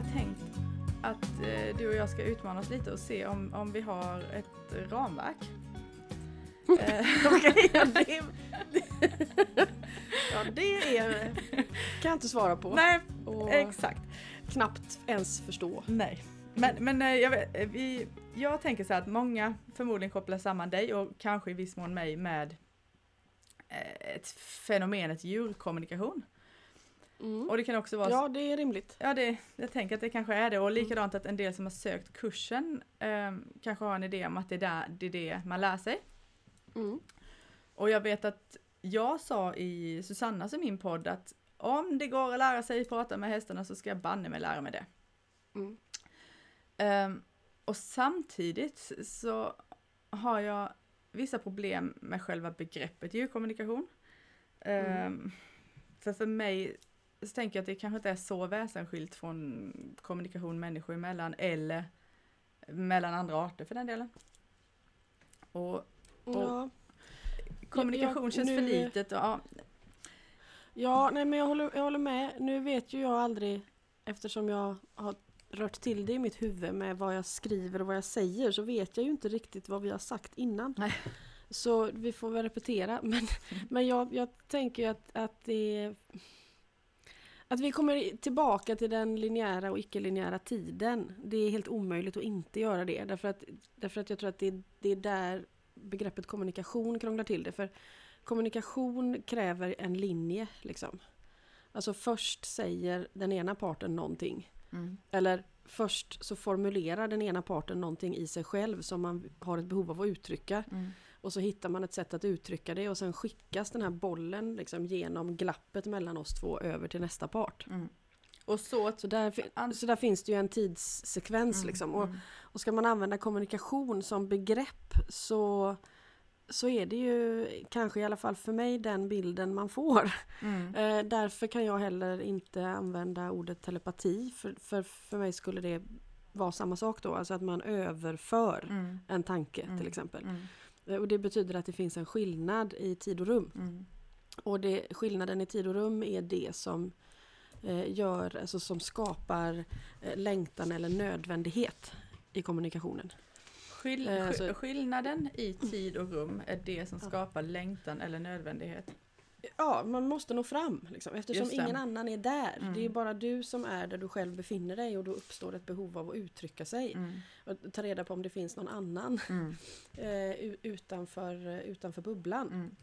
här tänkt att eh, du och jag ska utmana oss lite och se om, om vi har ett ramverk. Eh, Okej, ja, det, ja det är, kan jag inte svara på. Nej, och exakt. knappt ens förstå. Nej. Men, men eh, jag, vet, eh, vi, jag tänker så här att många förmodligen kopplar samman dig och kanske i viss mån mig med ett fenomenet djurkommunikation. Mm. Och det kan också vara Ja, det är rimligt. Ja, det, jag tänker att det kanske är det. Och likadant att en del som har sökt kursen eh, kanske har en idé om att det är, där, det är det man lär sig. Mm. Och jag vet att jag sa i Susannas i min podd att om det går att lära sig prata med hästarna så ska jag banne mig lära mig det. Mm. Ehm, och samtidigt så har jag vissa problem med själva begreppet djurkommunikation. Ehm, För för mig så tänker jag att det kanske inte är så väsensskilt från kommunikation människor emellan eller mellan andra arter för den delen. Och Ja. kommunikation jag- känns för nu- litet och ja, ja, nej men jag håller, jag håller med. Nu vet ju jag aldrig, eftersom jag har rört till det i mitt huvud med vad jag skriver och vad jag säger, så vet jag ju inte riktigt vad vi har sagt innan. Nej. Så vi får väl repetera. Men, men jag, jag tänker att, att det att vi kommer tillbaka till den linjära och icke-linjära tiden. Det är helt omöjligt att inte göra det. Därför att, därför att jag tror att det, det är där begreppet kommunikation krånglar till det. För kommunikation kräver en linje. Liksom. Alltså först säger den ena parten någonting. mm, Eller först så formulerar den ena parten någonting i sig själv som man har ett behov av att uttrycka. mm, Och så hittar man ett sätt att uttrycka det och sen skickas den här bollen liksom genom glappet mellan oss två över till nästa part. mm. Och så, Så där, så där finns det ju en tidssekvens mm, liksom. Och, mm, och ska man använda kommunikation som begrepp så, så är det ju kanske i alla fall för mig den bilden man får. mm, Eh, därför kan jag heller inte använda ordet telepati. För, för, för mig skulle det vara samma sak då. Alltså att man överför mm, en tanke Mm. till exempel. Och det betyder att det finns en skillnad i tid och rum. mm. Och det, skillnaden i tid och rum är det som eh, gör, alltså som skapar eh, längtan eller nödvändighet i kommunikationen. Skill alltså- sk- skillnaden i tid och rum är det som skapar längtan eller nödvändighet. Ja, man måste nå fram liksom, eftersom ingen annan är där. Mm. Det är bara du som är där du själv befinner dig och då uppstår ett behov av att uttrycka sig. Mm, Och ta reda på om det finns någon annan mm, eh, utanför, eh, utanför bubblan. mm.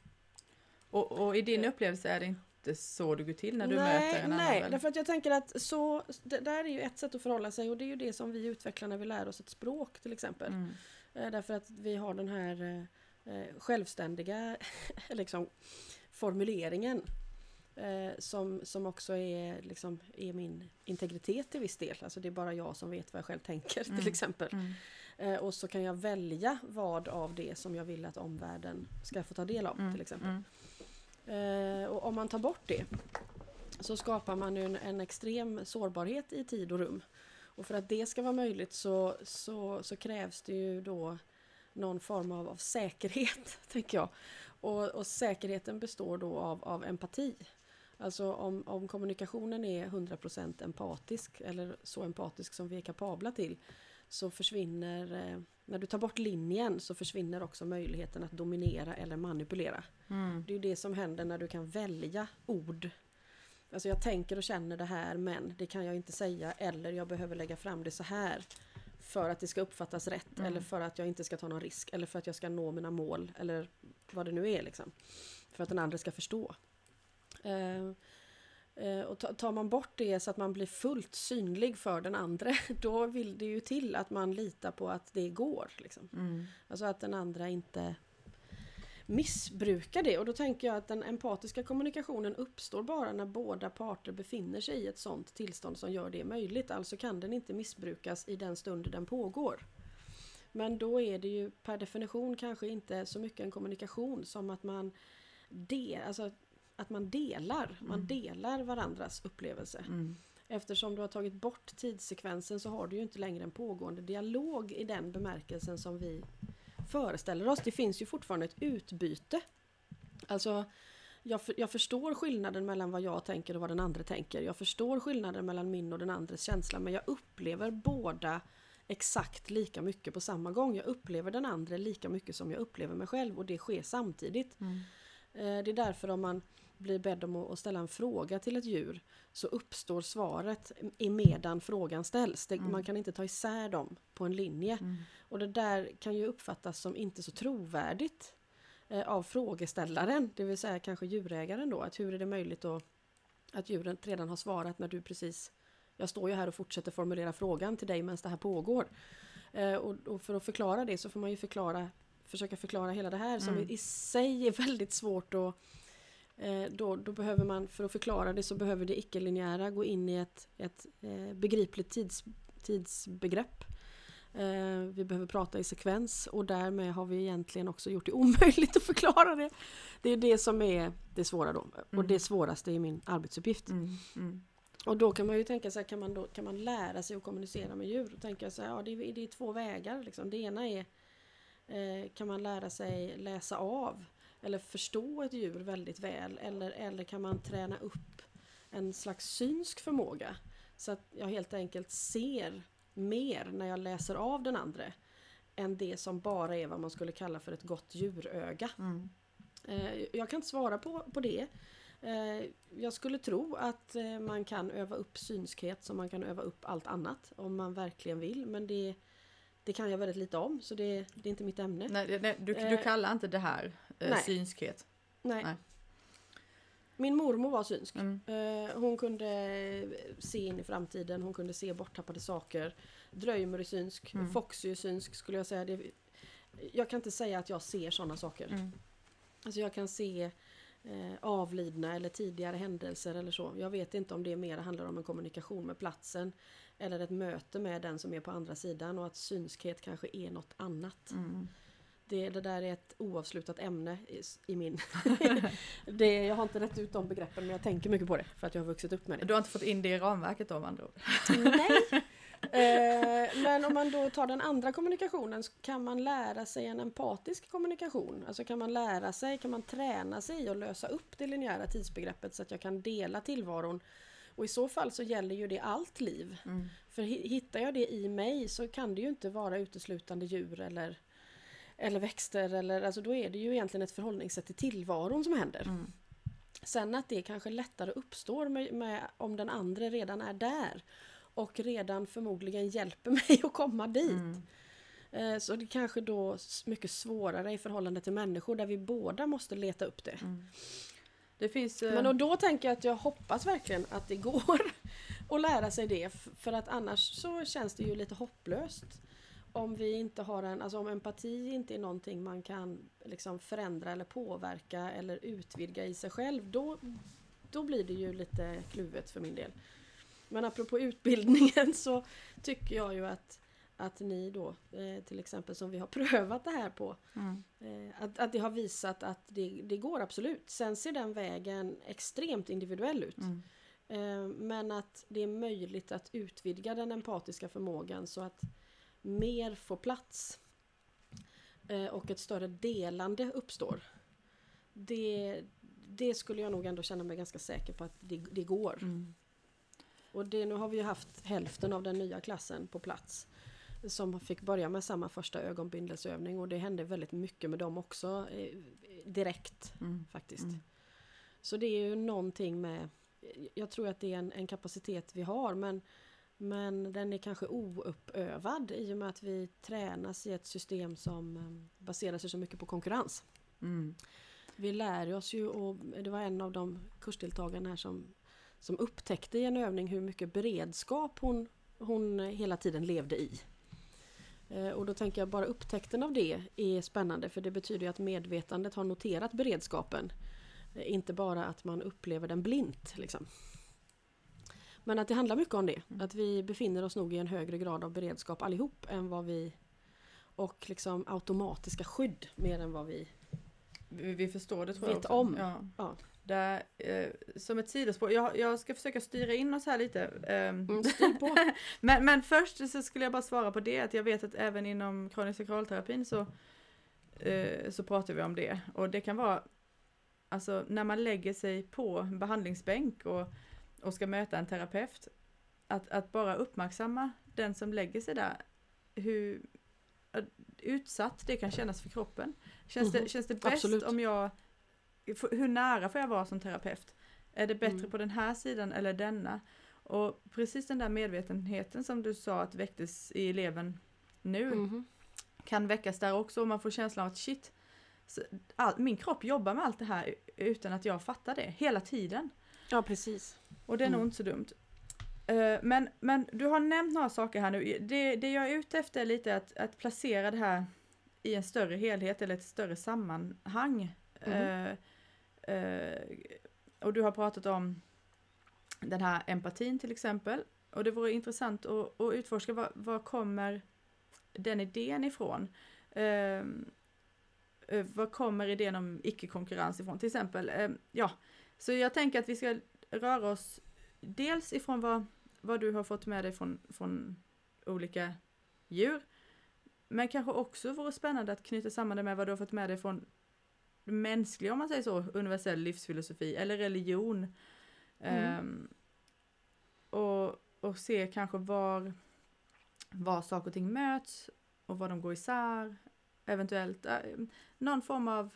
Och, och i din upplevelse är det inte så det går till när du nej, möter en nej, annan? därför att jag tänker att så, det där är ju ett sätt att förhålla sig och det är ju det som vi utvecklar när vi lär oss ett språk till exempel. Mm, Eh, Därför att vi har den här eh, eh, självständiga liksom, formuleringen. Eh, som, som också är, liksom, är min integritet till viss del. Alltså det är bara jag som vet vad jag själv tänker Mm. till exempel. mm, Eh, och så kan jag välja vad av det som jag vill att omvärlden ska få ta del av mm, till exempel. mm, Eh, och om man tar bort det så skapar man en, en extrem sårbarhet i tid och rum. Och för att det ska vara möjligt så, så, så krävs det ju då någon form av, av säkerhet, tänker jag. Och, och säkerheten består då av, av empati. Alltså om, om kommunikationen är 100% empatisk, eller så empatisk som vi är kapabla till, så försvinner, eh, när du tar bort linjen så försvinner också möjligheten att dominera eller manipulera. mm, Det är ju det som händer när du kan välja ord. Alltså jag tänker och känner det här men det kan jag inte säga eller jag behöver lägga fram det så här. För att det ska uppfattas rätt Mm. eller för att jag inte ska ta någon risk eller för att jag ska nå mina mål eller vad det nu är liksom. För att den andra ska förstå. Eh, eh, och ta- tar man bort det så att man blir fullt synlig för den andra då vill det ju till att man litar på att det går. Liksom. mm, Alltså att den andra inte missbrukar det. Och då tänker jag att den empatiska kommunikationen uppstår bara när båda parter befinner sig i ett sånt tillstånd som gör det möjligt. Alltså kan den inte missbrukas i den stund den pågår. Men då är det ju per definition kanske inte så mycket en kommunikation som att man, de, alltså att man delar, man Mm. delar varandras upplevelse. mm, Eftersom du har tagit bort tidssekvensen så har du ju inte längre en pågående dialog i den bemärkelsen som vi föreställer oss. Det finns ju fortfarande ett utbyte. Alltså jag, för, jag förstår skillnaden mellan vad jag tänker och vad den andra tänker. Jag förstår skillnaden mellan min och den andres känsla men jag upplever båda exakt lika mycket på samma gång. Jag upplever den andra lika mycket som jag upplever mig själv och det sker samtidigt. Mm. Eh, Det är därför om man blir bedd om att ställa en fråga till ett djur så uppstår svaret medan frågan ställs. Det, Mm. Man kan inte ta isär dem på en linje. Mm. Och det där kan ju uppfattas som inte så trovärdigt eh, av frågeställaren, det vill säga kanske djurägaren då. Att hur är det möjligt då att djuret redan har svarat när du precis jag står ju här och fortsätter formulera frågan till dig medan det här pågår. Eh, och, och för att förklara det så får man ju förklara, försöka förklara hela det här som Mm. i, sig är väldigt svårt att då, då behöver man, för att förklara det så behöver det icke-linjära gå in i ett, ett eh, begripligt tids, tidsbegrepp. Eh, vi behöver prata i sekvens och därmed har vi egentligen också gjort det omöjligt att förklara det. Det är det som är det svåra då. Och Mm. det svåraste i min arbetsuppgift. Mm. Mm. Och då kan man ju tänka sig, kan man, då, kan man lära sig att kommunicera med djur? Och tänka så här, ja det är, det är två vägar. Liksom. Det ena är, eh, kan man lära sig läsa av eller förstå ett djur väldigt väl? Eller, eller kan man träna upp en slags synsk förmåga? Så att jag helt enkelt ser mer när jag läser av den andra än det som bara är vad man skulle kalla för ett gott djuröga. Mm. Eh, Jag kan inte svara på, på det. Eh, Jag skulle tro att eh, man kan öva upp synskhet som man kan öva upp allt annat om man verkligen vill. Men det, det kan jag väldigt lite om så det, det är inte mitt ämne. Nej, nej, du, du kallar inte det här eh, nej. synskhet? Nej. nej. Min mormor var synsk. Mm. Eh, Hon kunde se in i framtiden, hon kunde se borttappade saker. Dröjmer är synsk, Mm. Foxy är synsk skulle jag säga. Det, jag kan inte säga att jag ser sådana saker. Mm. Alltså jag kan se eh, avlidna eller tidigare händelser eller så. Jag vet inte om det mer handlar om en kommunikation med platsen eller ett möte med den som är på andra sidan och att synskhet kanske är något annat. Mm. Det, det där är ett oavslutat ämne i, i min... det, jag har inte rätt ut de begreppen men jag tänker mycket på det för att jag har vuxit upp med det. Du har inte fått in det i ramverket då med andra ord? Nej! Eh, men om man då tar den andra kommunikationen så kan man lära sig en empatisk kommunikation. Alltså kan man lära sig, kan man träna sig i att lösa upp det linjära tidsbegreppet så att jag kan dela tillvaron. Och i så fall så gäller ju det allt liv. Mm. För hi- hittar jag det i mig så kan det ju inte vara uteslutande djur eller, eller växter. Eller, alltså då är det ju egentligen ett förhållningssätt till tillvaron som händer. Mm. Sen att det kanske lättare uppstår med, med, om den andra redan är där och redan förmodligen hjälper mig att komma dit. Mm. Eh, Så det kanske då s- mycket svårare i förhållande till människor där vi båda måste leta upp det. Mm. Det finns... eh, Men och då tänker jag att jag hoppas verkligen att det går att lära sig det. För att annars så känns det ju lite hopplöst. Om vi inte har en, alltså om empati inte är någonting man kan liksom förändra eller påverka eller utvidga i sig själv. Då, då blir det ju lite kluvet för min del. Men apropå utbildningen så tycker jag ju att, att ni då, eh, till exempel som vi har prövat det här på, mm. Eh, Att, att det har visat att det, det går absolut. Sen ser den vägen extremt individuell ut. Mm. Eh, Men att det är möjligt att utvidga den empatiska förmågan så att mer får plats. eh, Och ett större delande uppstår. Det, det skulle jag nog ändå känna mig ganska säker på att det, det går. Mm. Och det, nu har vi ju haft hälften av den nya klassen på plats. Som fick börja med samma första ögonbindelsövning och det hände väldigt mycket med dem också eh, direkt Mm. faktiskt. Mm. Så det är ju någonting med, jag tror att det är en, en kapacitet vi har men, men den är kanske ouppövad i och med att vi tränas i ett system som eh, baserar sig så mycket på konkurrens. Mm. Vi lär oss ju och det var en av de kursdeltagarna här som, som upptäckte i en övning hur mycket beredskap hon, hon hela tiden levde i. Eh, Och då tänker jag bara upptäckten av det är spännande för det betyder att medvetandet har noterat beredskapen. Eh, Inte bara att man upplever den blint. Liksom. Men att det handlar mycket om det. Att vi befinner oss nog i en högre grad av beredskap allihop än vad vi och liksom automatiska skydd mer än vad vi Vi, vi förstår det tror jag vet också. om. Ja. Ja. Där, eh, som ett sidospår, jag, jag ska försöka styra in oss här lite. ehm, Mm, men, men först så skulle jag bara svara på det, att jag vet att även inom kronisk sakralterapin så, eh, så pratar vi om det. Och det kan vara alltså när man lägger sig på en behandlingsbänk och, och ska möta en terapeut, att, att bara uppmärksamma den som lägger sig där, hur utsatt det kan kännas för kroppen. Känns, Mhm. det, känns det bäst Absolut. om jag, hur nära får jag vara som terapeut? Är det bättre Mm. på den här sidan eller denna? Och precis den där medvetenheten som du sa att väcktes i eleven nu, Mhm. kan väckas där också och man får känslan av att shit, all, min kropp jobbar med allt det här utan att jag fattar det hela tiden. Ja, precis. Och det är nog Mm. inte så dumt. Eh, men, men du har nämnt några saker här nu. Det, det jag är ute efter är lite att, att placera det här i en större helhet eller ett större sammanhang. Mhm. Eh, eh, och du har pratat om den här empatin till exempel. Och det vore intressant att, att utforska var, var kommer den idén ifrån? Var kommer idén om icke-konkurrens ifrån? Till exempel, ja, så jag tänker att vi ska röra oss dels ifrån vad, vad du har fått med dig från, från olika djur. Men kanske också vore spännande att knyta samman det med vad du har fått med dig från mänsklig, om man säger så, universell livsfilosofi eller religion. Mm. Ehm, och, och se kanske var, var saker och ting möts och var de går isär. Eventuellt äh, någon form av,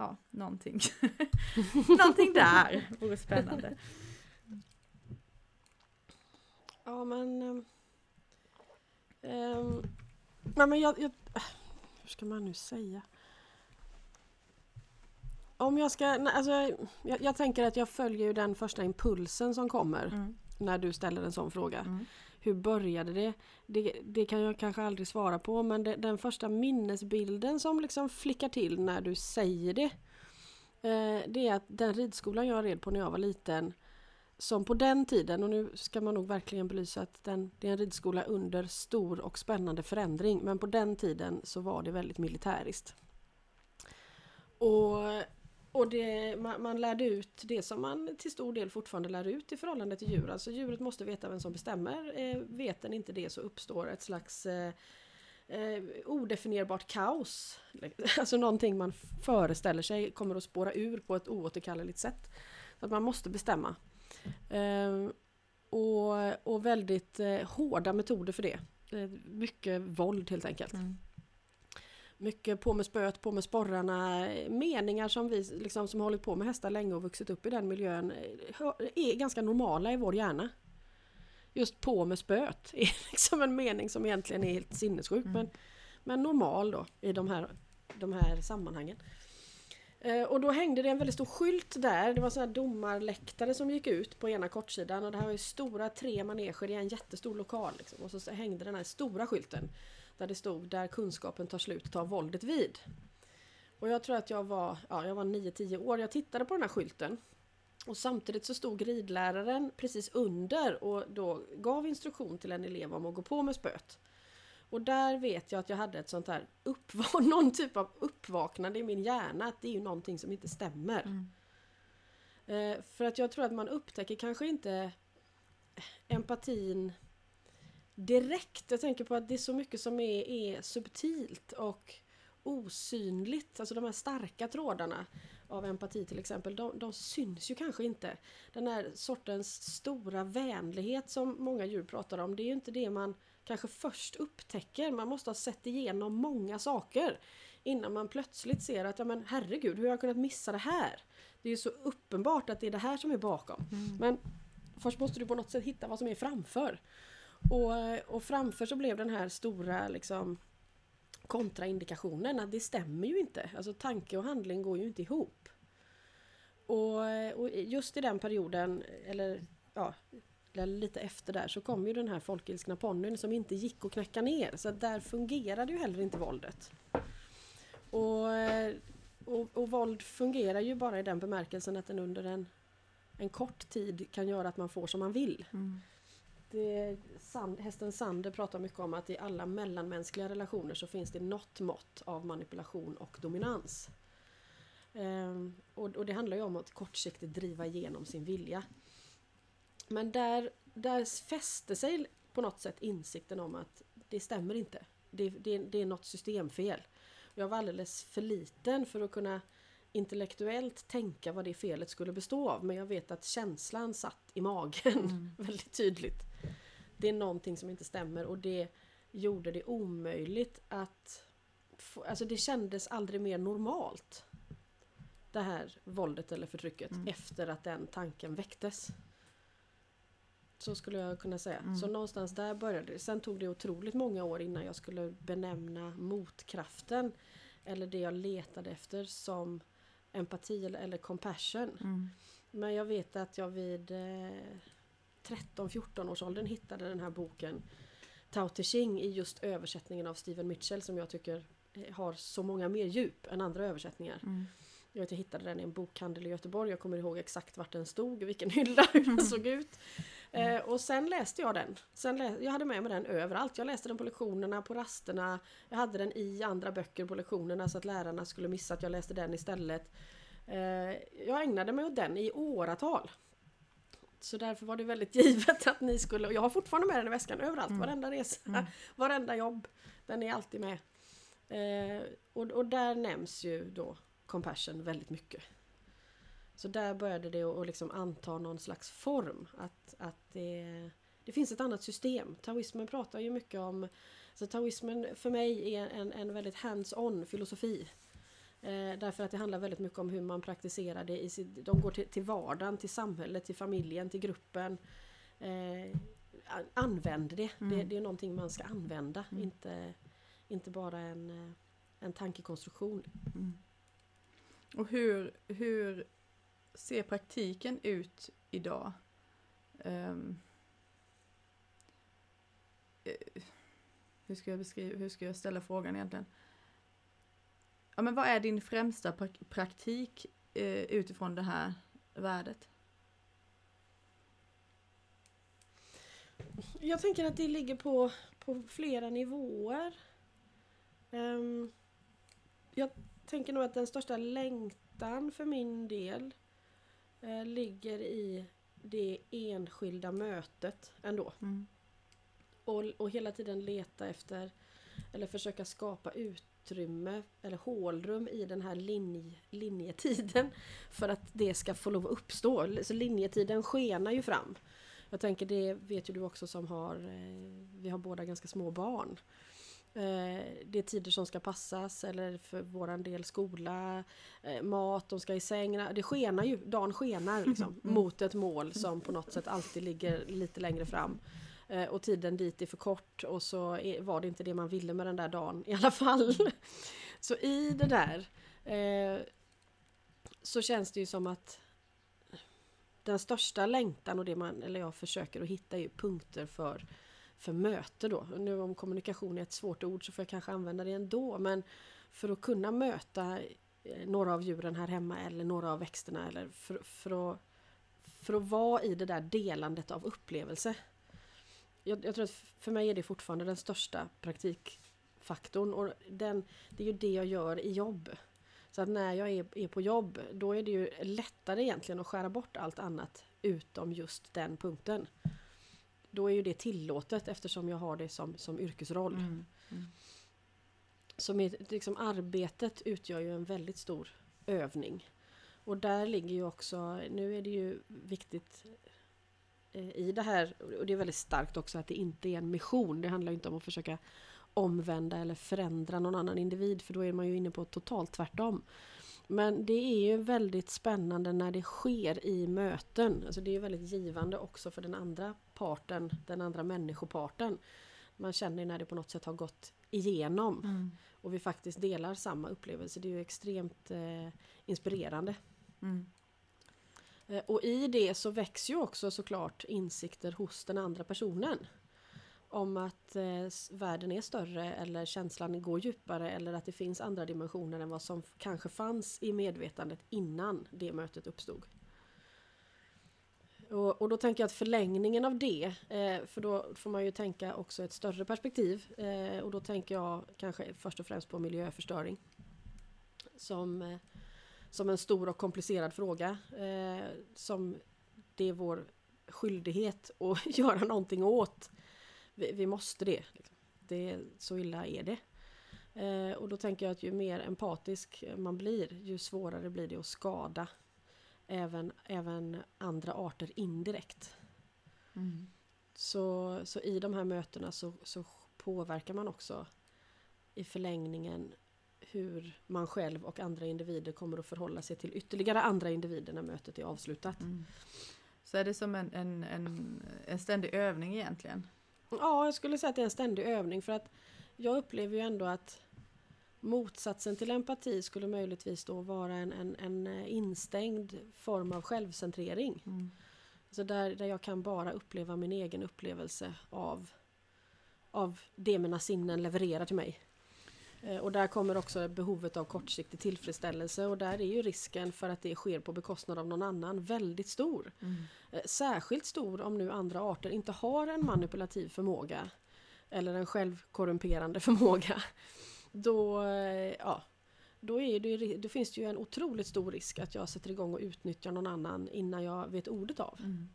ja, någonting. någonting där vore spännande. Ja, men... ehm, ehm, nej, men jag, jag... Hur ska man nu säga? Om jag ska... nej, Alltså, jag, jag tänker att jag följer ju den första impulsen som kommer Mm. när du ställer en sån fråga. Mm. Hur började det? det? Det kan jag kanske aldrig svara på men det, den första minnesbilden som liksom flickar till när du säger det. Eh, det är att den ridskolan jag red på när jag var liten som på den tiden, och nu ska man nog verkligen belysa att den, det är en ridskola under stor och spännande förändring men på den tiden så var det väldigt militäriskt. Och, och det, man, man lärde ut det som man till stor del fortfarande lär ut i förhållande till djur. Alltså djuret måste veta vem som bestämmer. Eh, vet den inte det så uppstår ett slags eh, eh, odefinierbart kaos. Alltså någonting man föreställer sig kommer att spåra ur på ett oåterkalleligt sätt. Så att man måste bestämma. Eh, och, och väldigt eh, hårda metoder för det. Eh, mycket våld helt enkelt. Mm. Mycket på med spöet, på med sporrarna. Meningar som vi liksom, som har hållit på med hästar länge och vuxit upp i den miljön eh, är ganska normala i vår hjärna. Just på med spöet är liksom en mening som egentligen är helt sinnessjuk Mm. men, men normal då i de här, de här sammanhangen. Eh, och då hängde det en väldigt stor skylt där. Det var sådana här domarläktare som gick ut på ena kortsidan och det här var ju stora tre maneger i en jättestor lokal. Liksom. Och så hängde den här stora skylten där det stod där kunskapen tar slut tar våldet vid. Och jag tror att jag var, ja, jag var 9-10 år. Jag tittade på den här skylten. Och samtidigt så stod ridläraren precis under och då gav instruktion till en elev om att gå på med spöet. Och där vet jag att jag hade ett sånt här uppva- någon typ av uppvaknande i min hjärna att det är ju någonting som inte stämmer. Mm. Eh, för att jag tror att man upptäcker kanske inte empatin direkt. Jag tänker på att det är så mycket som är, är subtilt och osynligt. Alltså de här starka trådarna av empati till exempel, de, de syns ju kanske inte. Den här sortens stora vänlighet som många djur pratar om, det är ju inte det man kanske först upptäcker. Man måste ha sett igenom många saker innan man plötsligt ser att, ja men herregud, hur har jag kunnat missa det här? Det är ju så uppenbart att det är det här som är bakom. Mm. Men först måste du på något sätt hitta vad som är framför. Och, och framför så blev den här stora liksom kontraindikationen att det stämmer ju inte. Alltså tanke och handling går ju inte ihop. Och, och just i den perioden, eller ja, lite efter där, så kom ju den här folkilskna ponnyn som inte gick att knäcka ner. Så där fungerade ju heller inte våldet. Och, och, och våld fungerar ju bara i den bemärkelsen att den under en, en kort tid kan göra att man får som man vill. Mm. Det, Sand, hästen Sander pratar mycket om att i alla mellanmänskliga relationer så finns det något mått av manipulation och dominans. Ehm, och, och det handlar ju om att kortsiktigt driva igenom sin vilja. Men där, där fäste sig på något sätt insikten om att det stämmer inte. Det, det, det är något systemfel. Jag var alldeles för liten för att kunna intellektuellt tänka vad det felet skulle bestå av men jag vet att känslan satt i magen Mm. väldigt tydligt. Det är någonting som inte stämmer och det gjorde det omöjligt att... Få, alltså det kändes aldrig mer normalt. Det här våldet eller förtrycket Mm. efter att den tanken väcktes. Så skulle jag kunna säga. Mm. Så någonstans där började det. Sen tog det otroligt många år innan jag skulle benämna motkraften eller det jag letade efter som empati eller, eller compassion. Mm. Men jag vet att jag vid eh, 13-14 års åldern hittade den här boken Tao Te Ching i just översättningen av Stephen Mitchell som jag tycker eh, har så många mer djup än andra översättningar. Mm. Jag, vet, jag hittade den i en bokhandel i Göteborg. Jag kommer ihåg exakt vart den stod, vilken hylla, hur den såg ut. Eh, och sen läste jag den. Sen lä- jag hade med mig den överallt. Jag läste den på lektionerna, på rasterna. Jag hade den i andra böcker på lektionerna så att lärarna skulle missa att jag läste den istället. Eh, jag ägnade mig åt den i åratal. Så därför var det väldigt givet att ni skulle, och jag har fortfarande med den i väskan överallt, Mm. varenda resa, Mm. varenda jobb. Den är alltid med. Eh, och, och där nämns ju då compassion väldigt mycket. Så där började det att liksom anta någon slags form. Att, att det, det finns ett annat system. Taoismen pratar ju mycket om... Så taoismen för mig är en, en väldigt hands-on filosofi. Eh, därför att det handlar väldigt mycket om hur man praktiserar det. I sitt, de går till, till vardagen, till samhället, till familjen, till gruppen. Eh, an- använder det. det. Mm. Det är någonting man ska använda. Mm. Inte, inte bara en, eh, en tankekonstruktion. Mm. Och hur, hur ser praktiken ut idag? Eh, hur, ska jag beskriva, hur ska jag ställa frågan egentligen? Ja, men vad är din främsta prak- praktik eh, utifrån det här värdet? Jag tänker att det ligger på, på flera nivåer. Ehm, jag tänker nog att den största längtan för min del eh, ligger i det enskilda mötet ändå. Mm. Och, och hela tiden leta efter eller försöka skapa utrymme eller hålrum i den här linj, linjetiden för att det ska få lov att uppstå. Så linjetiden skenar ju fram. Jag tänker det vet ju du också som har, eh, vi har båda ganska små barn. Eh, det är tider som ska passas eller för våran del skola, eh, mat, de ska i säng. Det skenar ju, dagen skenar liksom, Mm. mot ett mål som på något sätt alltid ligger lite längre fram. Eh, och tiden dit är för kort och så är, var det inte det man ville med den där dagen i alla fall. så i det där eh, så känns det ju som att den största längtan och det man, eller jag försöker att hitta är ju punkter för, för möte då. Nu om kommunikation är ett svårt ord så får jag kanske använda det ändå men för att kunna möta eh, några av djuren här hemma eller några av växterna eller för, för, att, för att vara i det där delandet av upplevelse. Jag, jag tror att för mig är det fortfarande den största praktikfaktorn och den, det är ju det jag gör i jobb. Så att när jag är, är på jobb då är det ju lättare egentligen att skära bort allt annat utom just den punkten. Då är ju det tillåtet eftersom jag har det som, som yrkesroll. Mm. Mm. Så med, liksom, arbetet utgör ju en väldigt stor övning. Och där ligger ju också, nu är det ju viktigt i det här, och det är väldigt starkt också att det inte är en mission. Det handlar inte om att försöka omvända eller förändra någon annan individ för då är man ju inne på totalt tvärtom. Men det är ju väldigt spännande när det sker i möten. Alltså det är väldigt givande också för den andra parten, den andra människoparten. Man känner när det på något sätt har gått igenom Mm. och vi faktiskt delar samma upplevelse. Det är ju extremt eh, inspirerande. Mm. Eh, och i det så växer ju också såklart insikter hos den andra personen. Om att eh, världen är större eller känslan går djupare eller att det finns andra dimensioner än vad som kanske fanns i medvetandet innan det mötet uppstod. Och, och då tänker jag att förlängningen av det, eh, för då får man ju tänka också ett större perspektiv. Eh, och då tänker jag kanske först och främst på miljöförstöring. Som, eh, som en stor och komplicerad fråga. Eh, som det är vår skyldighet att göra någonting åt. Vi, vi måste det. Liksom. det. Så illa är det. Eh, och då tänker jag att ju mer empatisk man blir, ju svårare blir det att skada även, även andra arter indirekt. Mm. Så, så i de här mötena så, så påverkar man också i förlängningen hur man själv och andra individer kommer att förhålla sig till ytterligare andra individer när mötet är avslutat. Mm. Så är det som en, en, en, en ständig övning egentligen? Ja, jag skulle säga att det är en ständig övning för att jag upplever ju ändå att motsatsen till empati skulle möjligtvis då vara en, en, en instängd form av självcentrering. Mm. Alltså där, där jag kan bara uppleva min egen upplevelse av, av det mina sinnen levererar till mig. Eh, och där kommer också behovet av kortsiktig tillfredsställelse och där är ju risken för att det sker på bekostnad av någon annan väldigt stor. Mm. Eh, Särskilt stor om nu andra arter inte har en manipulativ förmåga eller en självkorrumperande förmåga. Då, eh, ja, då, är det, då finns det ju en otroligt stor risk att jag sätter igång och utnyttjar någon annan innan jag vet ordet av. Mm.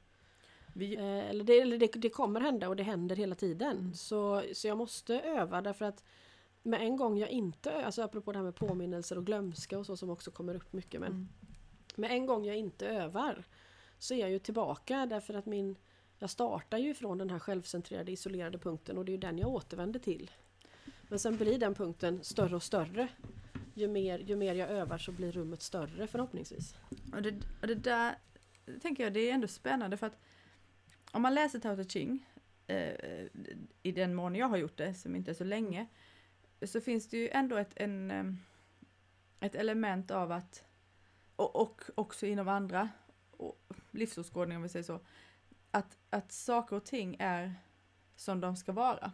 Vi, eller det, eller det, det kommer hända och det händer hela tiden. Mm. Så, så jag måste öva därför att med en gång jag inte, alltså apropå det här med påminnelser och glömska och så som också kommer upp mycket. Men mm. med en gång jag inte övar så är jag ju tillbaka därför att min jag startar ju från den här självcentrerade isolerade punkten och det är ju den jag återvänder till. Men sen blir den punkten större och större. Ju mer, ju mer jag övar så blir rummet större förhoppningsvis. Och det, och det där tänker jag, det är ändå spännande för att om man läser Tao Te Ching, eh, i den mån jag har gjort det, som inte är så länge, så finns det ju ändå ett, en, ett element av att, och, och också inom andra livsåskådningar om vi säger så, att, att saker och ting är som de ska vara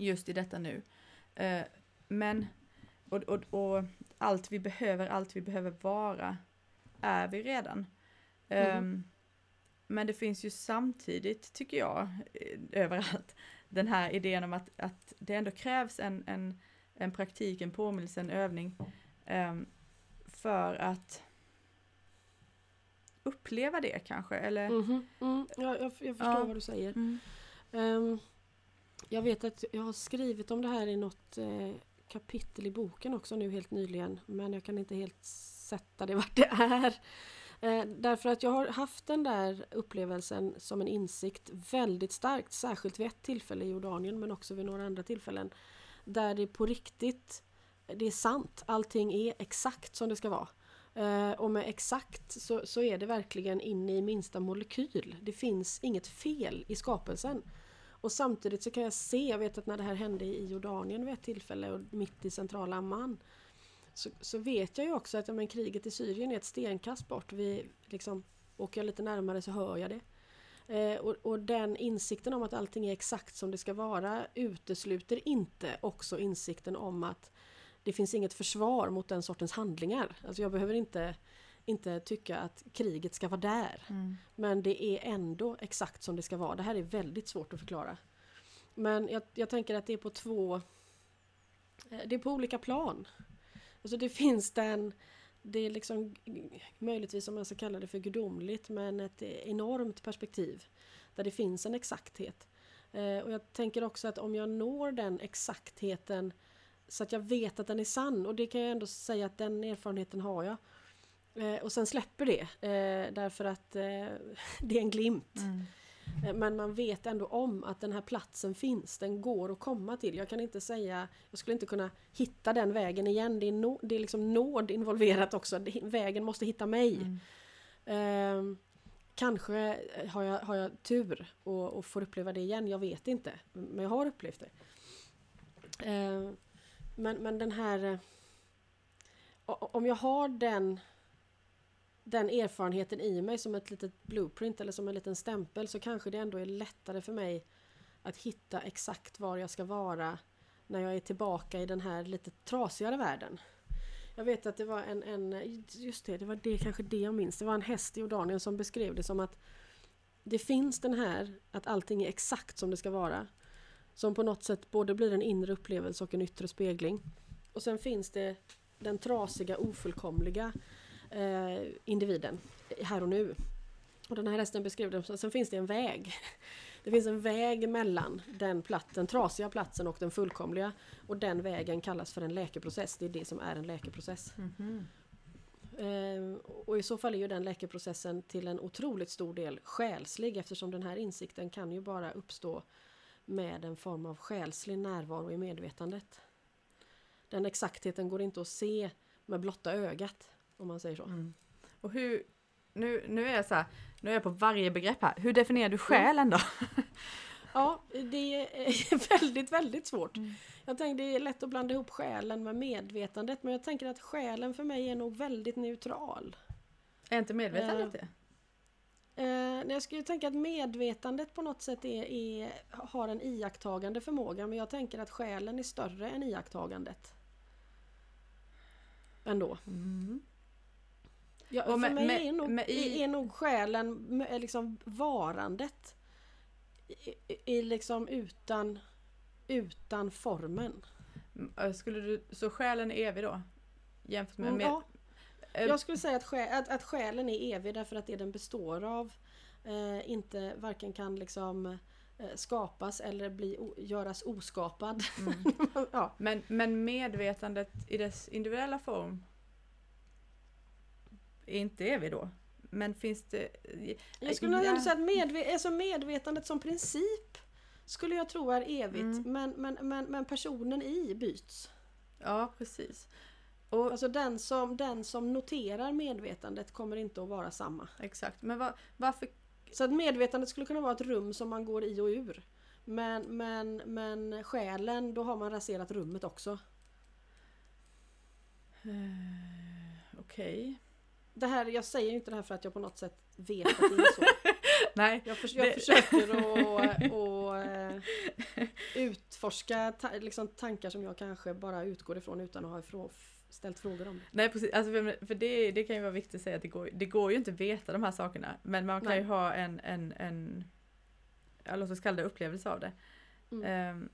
just i detta nu. Eh, men, och, och, och allt vi behöver, allt vi behöver vara, är vi redan. Ehm, men det finns ju samtidigt, tycker jag, eh, överallt, den här idén om att, att det ändå krävs en, en, en praktik, en påminnelse, en övning ehm, för att uppleva det kanske, eller Mhm, mm. Ja, jag, jag förstår Ja. vad du säger. Mm. Ehm, jag vet att jag har skrivit om det här i något eh, kapitel i boken också nu helt nyligen. Men jag kan inte helt sätta det vart det är. Eh, därför att jag har haft den där upplevelsen som en insikt väldigt starkt. Särskilt vid ett tillfälle i Jordanien men också vid några andra tillfällen. Där det på riktigt, det är sant. Allting är exakt som det ska vara. Eh, och med exakt så, så är det verkligen in i minsta molekyl. Det finns inget fel i skapelsen. Och samtidigt så kan jag se, jag vet att när det här hände i Jordanien vid ett tillfälle och mitt i centrala Amman så, så vet jag ju också att ja, men kriget i Syrien är ett stenkast bort. Vi, liksom, åker jag lite närmare så hör jag det. Eh, och, och den insikten om att allting är exakt som det ska vara utesluter inte också insikten om att det finns inget försvar mot den sortens handlingar. Alltså jag behöver inte, inte tycka att kriget ska vara där. Mm. Men det är ändå exakt som det ska vara. Det här är väldigt svårt att förklara. Men jag, jag tänker att det är på två... eh, Det är på olika plan. Alltså det finns den... Det är liksom möjligtvis om man ska kalla det för gudomligt men ett enormt perspektiv. Där det finns en exakthet. Eh, och jag tänker också att om jag når den exaktheten så att jag vet att den är sann och det kan jag ändå säga att den erfarenheten har jag. Eh, och sen släpper det eh, därför att det är en glimt. Mm. Eh, Men man vet ändå om att den här platsen finns, den går att komma till. Jag kan inte säga, jag skulle inte kunna hitta den vägen igen. Det är, no, det är liksom nåd involverat också. Det, vägen måste hitta mig. Mm. Ehm, kanske har jag, har jag tur och, och får uppleva det igen, jag vet inte. Men jag har upplevt det. Ehm, men, men den här... eh, Om jag har den, den erfarenheten i mig som ett litet blueprint eller som en liten stämpel så kanske det ändå är lättare för mig att hitta exakt var jag ska vara när jag är tillbaka i den här lite trasigare världen. Jag vet att det var en, en just det, det var det, kanske det jag minns. Det var en häst i Jordanien som beskrev det som att det finns den här, att allting är exakt som det ska vara. Som på något sätt både blir en inre upplevelse och en yttre spegling. Och sen finns det den trasiga, ofullkomliga eh, individen här och nu. Och den här hästen beskrev det sen finns det en väg Det finns en väg mellan den, platt, den trasiga platsen och den fullkomliga. Och den vägen kallas för en läkeprocess. Det är det som är en läkeprocess. Mhm. Eh, och i så fall är ju den läkeprocessen till en otroligt stor del själslig eftersom den här insikten kan ju bara uppstå med en form av själslig närvaro i medvetandet. Den exaktheten går inte att se med blotta ögat om man säger så. Mm. Och hur, nu, nu är jag så här, nu är jag på varje begrepp här. Hur definierar du själen då? Ja, det är väldigt, väldigt svårt. Mm. Jag tänker det är lätt att blanda ihop själen med medvetandet men jag tänker att själen för mig är nog väldigt neutral. Är inte medvetandet det? Eh, jag skulle tänka att medvetandet på något sätt är, är, har en iakttagande förmåga men jag tänker att själen är större än iakttagandet. Ändå. Mm. Ja, Och för med- mig med- är, nog, med i- är nog själen är liksom varandet i liksom utan, utan formen. Mm, äh, Skulle du, så själen är evig då? Jämfört med... Mm, med ja, eh, jag skulle säga att, sjä, att, att själen är evig därför att det den består av eh, inte varken kan liksom eh, skapas eller bli, o, göras oskapad. mm. ja. men, men medvetandet i dess individuella form är inte evig då? Men finns det... Jag skulle ändå säga att medve, alltså medvetandet som princip skulle jag tro är evigt Mm. men, men, men, men personen i byts. Ja, precis. Och, Alltså den som, den som noterar medvetandet kommer inte att vara samma. exakt. Men va, varför... Så att medvetandet skulle kunna vara ett rum som man går i och ur. Men, men, men själen, då har man raserat rummet också. Eh, Okej. Det här, jag säger inte det här för att jag på något sätt vet att det är så. Nej, Jag, förs- jag Det- försöker att, att eh, utforska ta, liksom tankar som jag kanske bara utgår ifrån utan att ha ifrå, ställt frågor om det. Nej precis, alltså för, för det, det kan ju vara viktigt att säga att det går, det går ju inte att veta de här sakerna. Men man kan Nej. ju ha en, en, en låt oss kalla det upplevelse av det. Mm. Ehm,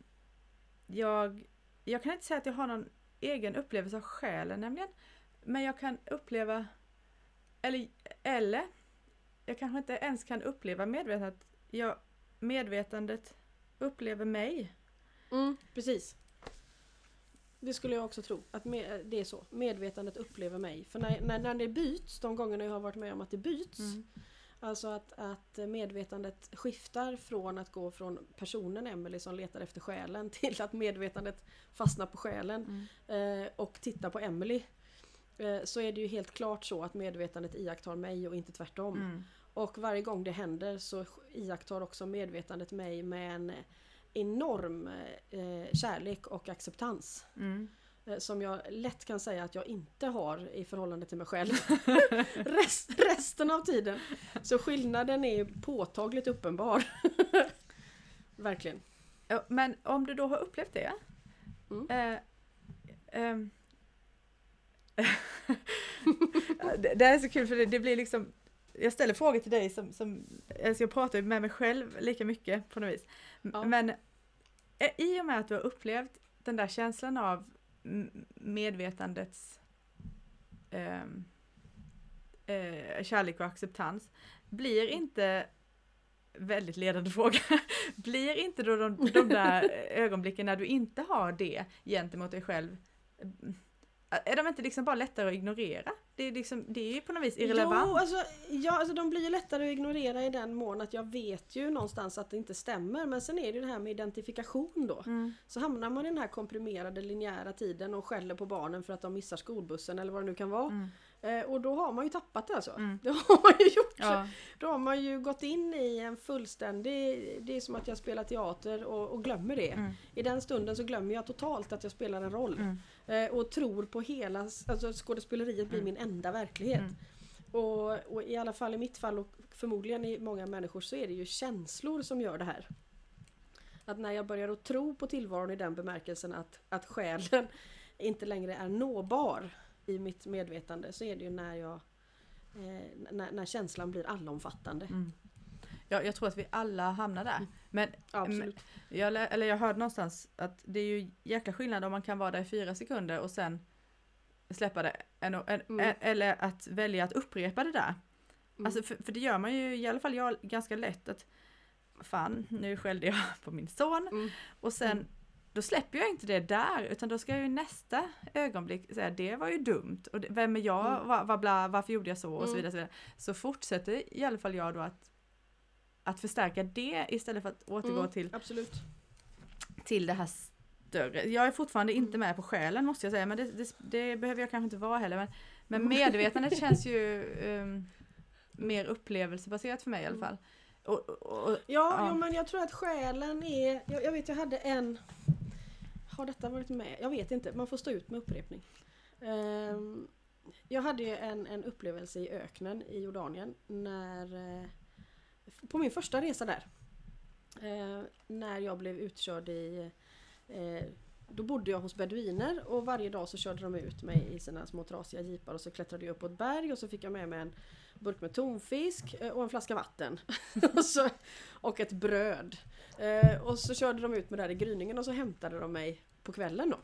jag, jag kan inte säga att jag har någon egen upplevelse av själen nämligen. Men jag kan uppleva, eller, eller jag kanske inte ens kan uppleva medvetandet. Jag, medvetandet upplever mig. Mm, precis. Det skulle jag också tro. Att med, det är så. Medvetandet upplever mig. För när, när, när det byts, de gångerna jag har varit med om att det byts. Alltså att, att medvetandet skiftar från att gå från personen Emelie som letar efter själen till att medvetandet fastnar på själen Mm. eh, och tittar på Emelie. Eh, så är det ju helt klart så att medvetandet iakttar mig och inte tvärtom. Mm. Och varje gång det händer så iakttar också medvetandet mig med en enorm eh, kärlek och acceptans. Mm. Eh, som jag lätt kan säga att jag inte har i förhållande till mig själv. Rest, resten av tiden. Så skillnaden är påtagligt uppenbar. Verkligen. Men om du då har upplevt det. Mm. Eh, ehm, det, det är så kul för det, det blir liksom jag ställer frågor till dig som, som alltså jag pratar med mig själv lika mycket på något vis. Ja. Men eh, i och med att du har upplevt den där känslan av medvetandets ehm, eh, kärlek och acceptans blir inte väldigt ledande fråga. Blir inte då de, de där ögonblicken när du inte har det gentemot dig själv, är de inte liksom bara lättare att ignorera? Det är, liksom, det är ju på något vis irrelevant. Jo, alltså, ja, alltså de blir ju lättare att ignorera i den mån att jag vet ju någonstans att det inte stämmer. Men sen är det ju det här med identifikation då. Mm. Så hamnar man i den här komprimerade linjära tiden och skäller på barnen för att de missar skolbussen eller vad det nu kan vara. Mm. Eh, och då har man ju tappat det alltså. Mm. Det har man ju gjort. Ja. Då har man ju gått in i en fullständig... Det är som att jag spelar teater och, och glömmer det. Mm. I den stunden så glömmer jag totalt att jag spelar en roll. Mm. Eh, och tror på hela... Alltså skådespeleriet blir Mm. min enda verklighet. Mm. Och, och i alla fall i mitt fall och förmodligen i många människor så är det ju känslor som gör det här. Att när jag börjar att tro på tillvaron i den bemärkelsen att, att själen inte längre är nåbar i mitt medvetande så är det ju när jag eh, när, när känslan blir allomfattande. Mm. Ja, jag tror att vi alla hamnar där. Men Absolut. jag, eller jag hörde någonstans att det är ju jäkla skillnad om man kan vara där i fyra sekunder och sen släppa det. En, en, Mm. eller att välja att upprepa det där. Mm. Alltså för, för det gör man ju, i alla fall jag, ganska lätt att fan nu skällde jag på min son. Mm. Och sen Mm. då släpper jag inte det där utan då ska jag ju nästa ögonblick säga det var ju dumt och det, vem är jag, Mm. va, va, bla, varför gjorde jag så och så Mm. vidare. Så, vidare. så fortsätter i alla fall jag då att, att förstärka det istället för att återgå Mm, till, Absolut. till det här större. Jag är fortfarande inte med på själen måste jag säga men det, det, det behöver jag kanske inte vara heller. Men, men medvetandet känns ju um, mer upplevelsebaserat för mig i alla fall. Och, och, och, Ja, Ja. Jo, men jag tror att själen är... Jag, jag vet, jag hade en... Har detta varit med? Jag vet inte, man får stå ut med upprepning. Ehm, jag hade ju en, en upplevelse i öknen i Jordanien när på min första resa där. Eh, när jag blev utkörd i... Eh, då bodde jag hos beduiner och varje dag så körde de ut mig i sina små trasiga jeepar och så klättrade jag upp på ett berg och så fick jag med mig en burk med tonfisk eh, och en flaska vatten. och, så, och ett bröd. Eh, och så körde de ut mig där i gryningen och så hämtade de mig på kvällen då.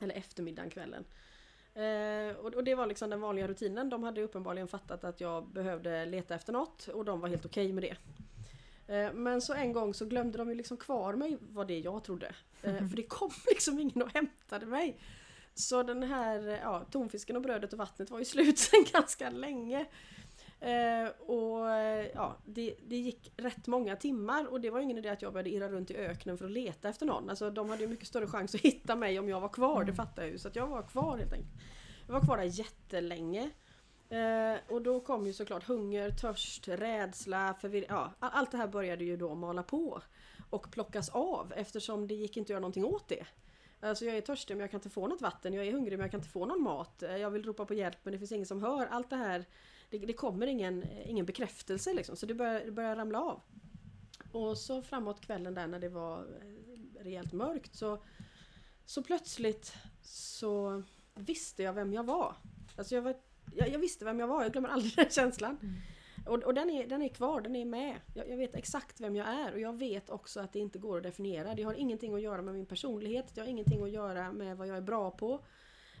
Eller eftermiddagen, kvällen. Eh, och, och det var liksom den vanliga rutinen. De hade uppenbarligen fattat att jag behövde leta efter något och de var helt okej med det. Eh, Men så en gång så glömde de ju liksom kvar mig, var det jag trodde. Eh, För det kom liksom ingen och hämtade mig. Så den här ja, tonfisken och brödet och vattnet var ju slut sen ganska länge. Eh, och eh, ja, det, det gick rätt många timmar och det var ingen idé att jag började irra runt i öknen för att leta efter någon. Alltså de hade ju mycket större chans att hitta mig om jag var kvar, det fattar jag ju. Så att jag var kvar helt enkelt. Jag var kvar där jättelänge. Eh, och då kom ju såklart hunger, törst, rädsla, förvirring. Ja, allt det här började ju då mala på. Och plockas av eftersom det gick inte att göra någonting åt det. Alltså jag är törstig men jag kan inte få något vatten, jag är hungrig men jag kan inte få någon mat. Jag vill ropa på hjälp men det finns ingen som hör. Allt det här, det, det kommer ingen, ingen bekräftelse liksom. Så det börjar, det börjar ramla av. Och så framåt kvällen där när det var eh, rejält mörkt så, så plötsligt så visste jag vem jag var. Alltså jag, var jag, jag visste vem jag var, jag glömmer aldrig den känslan. Mm. Och, och den, är, den är kvar, den är med. Jag, jag vet exakt vem jag är och jag vet också att det inte går att definiera. Det har ingenting att göra med min personlighet, det har ingenting att göra med vad jag är bra på.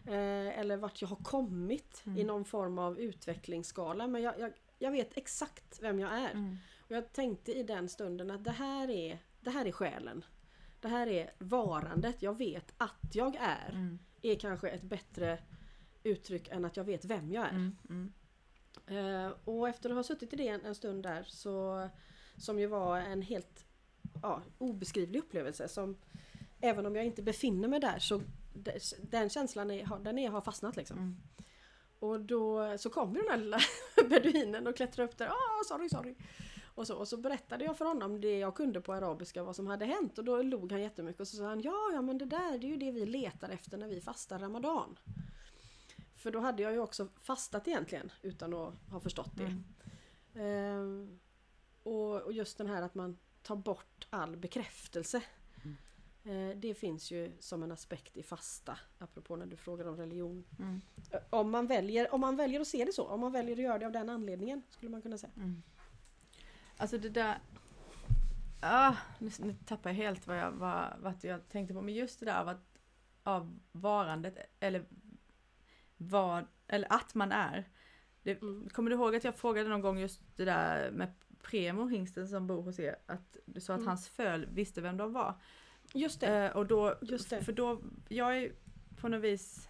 Eh, eller vart jag har kommit Mm. i någon form av utvecklingsskala. Men jag, jag, jag vet exakt vem jag är. Mm. Och jag tänkte i den stunden att det här är, det här är själen. Det här är varandet. Jag vet att jag är. Mm. Är kanske ett bättre uttryck än att jag vet vem jag är. Mm. Mm. Eh, och efter att ha suttit i det en, en stund där så som ju var en helt ja, obeskrivlig upplevelse som även om jag inte befinner mig där så den känslan är, den är, har fastnat liksom. Mm. Och då så kom ju den här lilla beduinen och klättrade upp där. Ah, sorry, sorry. Och så, och så berättade jag för honom det jag kunde på arabiska vad som hade hänt och då log han jättemycket och så sa han ja, ja men det där det är ju det vi letar efter när vi fastar Ramadan. För då hade jag ju också fastat egentligen utan att ha förstått det. Mm. Ehm, och, och just den här att man tar bort all bekräftelse. Eh, det finns ju som en aspekt i fasta, apropå när du frågar om religion. Mm. Eh, Om man, väljer, om man väljer att se det så, om man väljer att göra det av den anledningen skulle man kunna säga. Mm. Alltså det där... Ah, nu, nu tappar jag helt vad jag, vad, vad jag tänkte på. Men just det där av, att, av varandet eller vad, eller att man är. Det, Mm. Kommer du ihåg att jag frågade någon gång just det där med Premo, hingsten som bor hos er, att du sa att Mm. hans föl visste vem de var. Just det. Eh, och då, Just det. för då, jag är på något vis,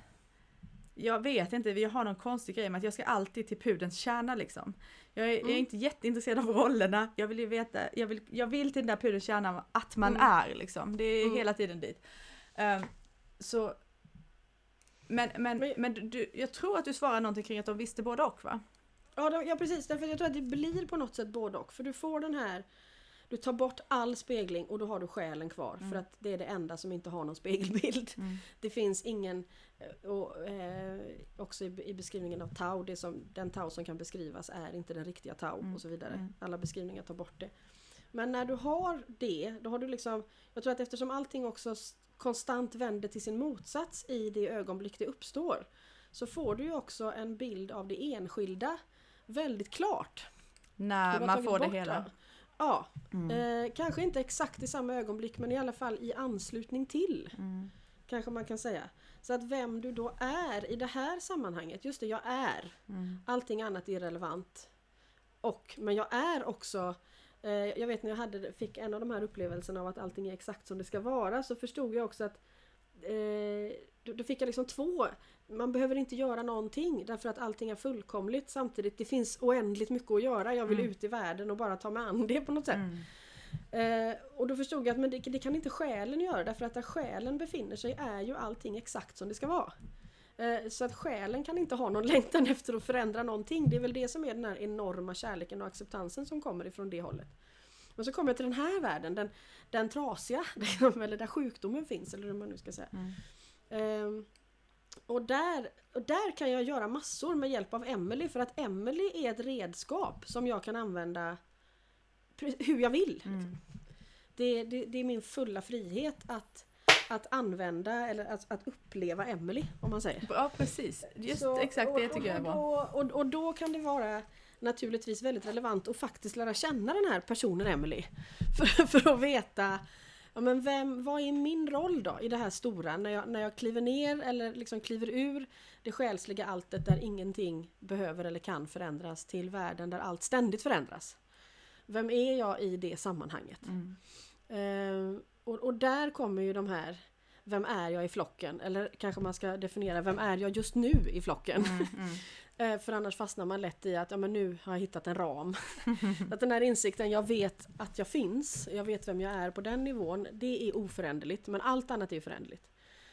jag vet inte, jag har någon konstig grej med att jag ska alltid till pudelns kärna liksom. Jag är, jag är Mm. inte jätteintresserad av rollerna, jag vill ju veta, jag vill, jag vill till den där pudelns kärna att man Mm. är liksom. Det är Mm. hela tiden dit. Ehm, så, men, men, Men- men du, jag tror att du svarar någonting kring att de visste både och va? Ja, de- ja precis, därför jag tror att det blir på något sätt både och. För du får den här du tar bort all spegling och då har du själen kvar Mm. för att det är det enda som inte har någon spegelbild. Det finns ingen, eh, och eh, också i, i beskrivningen av Tau, det som, den Tau som kan beskrivas är inte den riktiga Tau Mm, och så vidare. mm. Alla beskrivningar tar bort det. Men när du har det, då har du liksom, jag tror att eftersom allting också konstant vänder till sin motsats i det ögonblick det uppstår, så får du ju också en bild av det enskilda väldigt klart. När man får det hela. Ja, Mm. eh, kanske inte exakt i samma ögonblick men i alla fall i anslutning till. Mm. Kanske man kan säga. Så att vem du då är i det här sammanhanget, just det, jag är. Mm. Allting annat är irrelevant. Och, men jag är också Eh, jag vet när jag hade, fick en av de här upplevelserna av att allting är exakt som det ska vara så förstod jag också att eh, då, då fick jag liksom två man behöver inte göra någonting därför att allting är fullkomligt samtidigt. Det finns oändligt mycket att göra. Jag vill Mm. ut i världen och bara ta mig an det på något sätt. Mm. Eh, och då förstod jag att men det, det kan inte själen göra därför att där själen befinner sig är ju allting exakt som det ska vara. Eh, så att själen kan inte ha någon längtan efter att förändra någonting. Det är väl det som är den här enorma kärleken och acceptansen som kommer ifrån det hållet. Men så kommer jag till den här världen, den, den trasiga, eller där sjukdomen finns eller hur man nu ska säga. Mm. Ehm, och, där, och där kan jag göra massor med hjälp av Emily för att Emily är ett redskap som jag kan använda hur jag vill. Mm. Det, det, det är min fulla frihet att, att använda eller att, att uppleva Emily om man säger. Ja precis, just Så- exakt det och- tycker jag är och, och, och då kan det vara naturligtvis väldigt relevant att faktiskt lära känna den här personen Emily. För, för att veta ja, men vem, vad är min roll då i det här stora när jag, när jag kliver ner eller liksom kliver ur det själsliga alltet där ingenting behöver eller kan förändras till världen där allt ständigt förändras. Vem är jag i det sammanhanget? Mm. Eh, och, och där kommer ju de här Vem är jag i flocken? Eller kanske man ska definiera Vem är jag just nu i flocken? Mm. Mm. Eh, för annars fastnar man lätt i att ja, men nu har jag hittat en ram. att den här insikten, jag vet att jag finns, jag vet vem jag är på den nivån, det är oföränderligt. Men allt annat är föränderligt.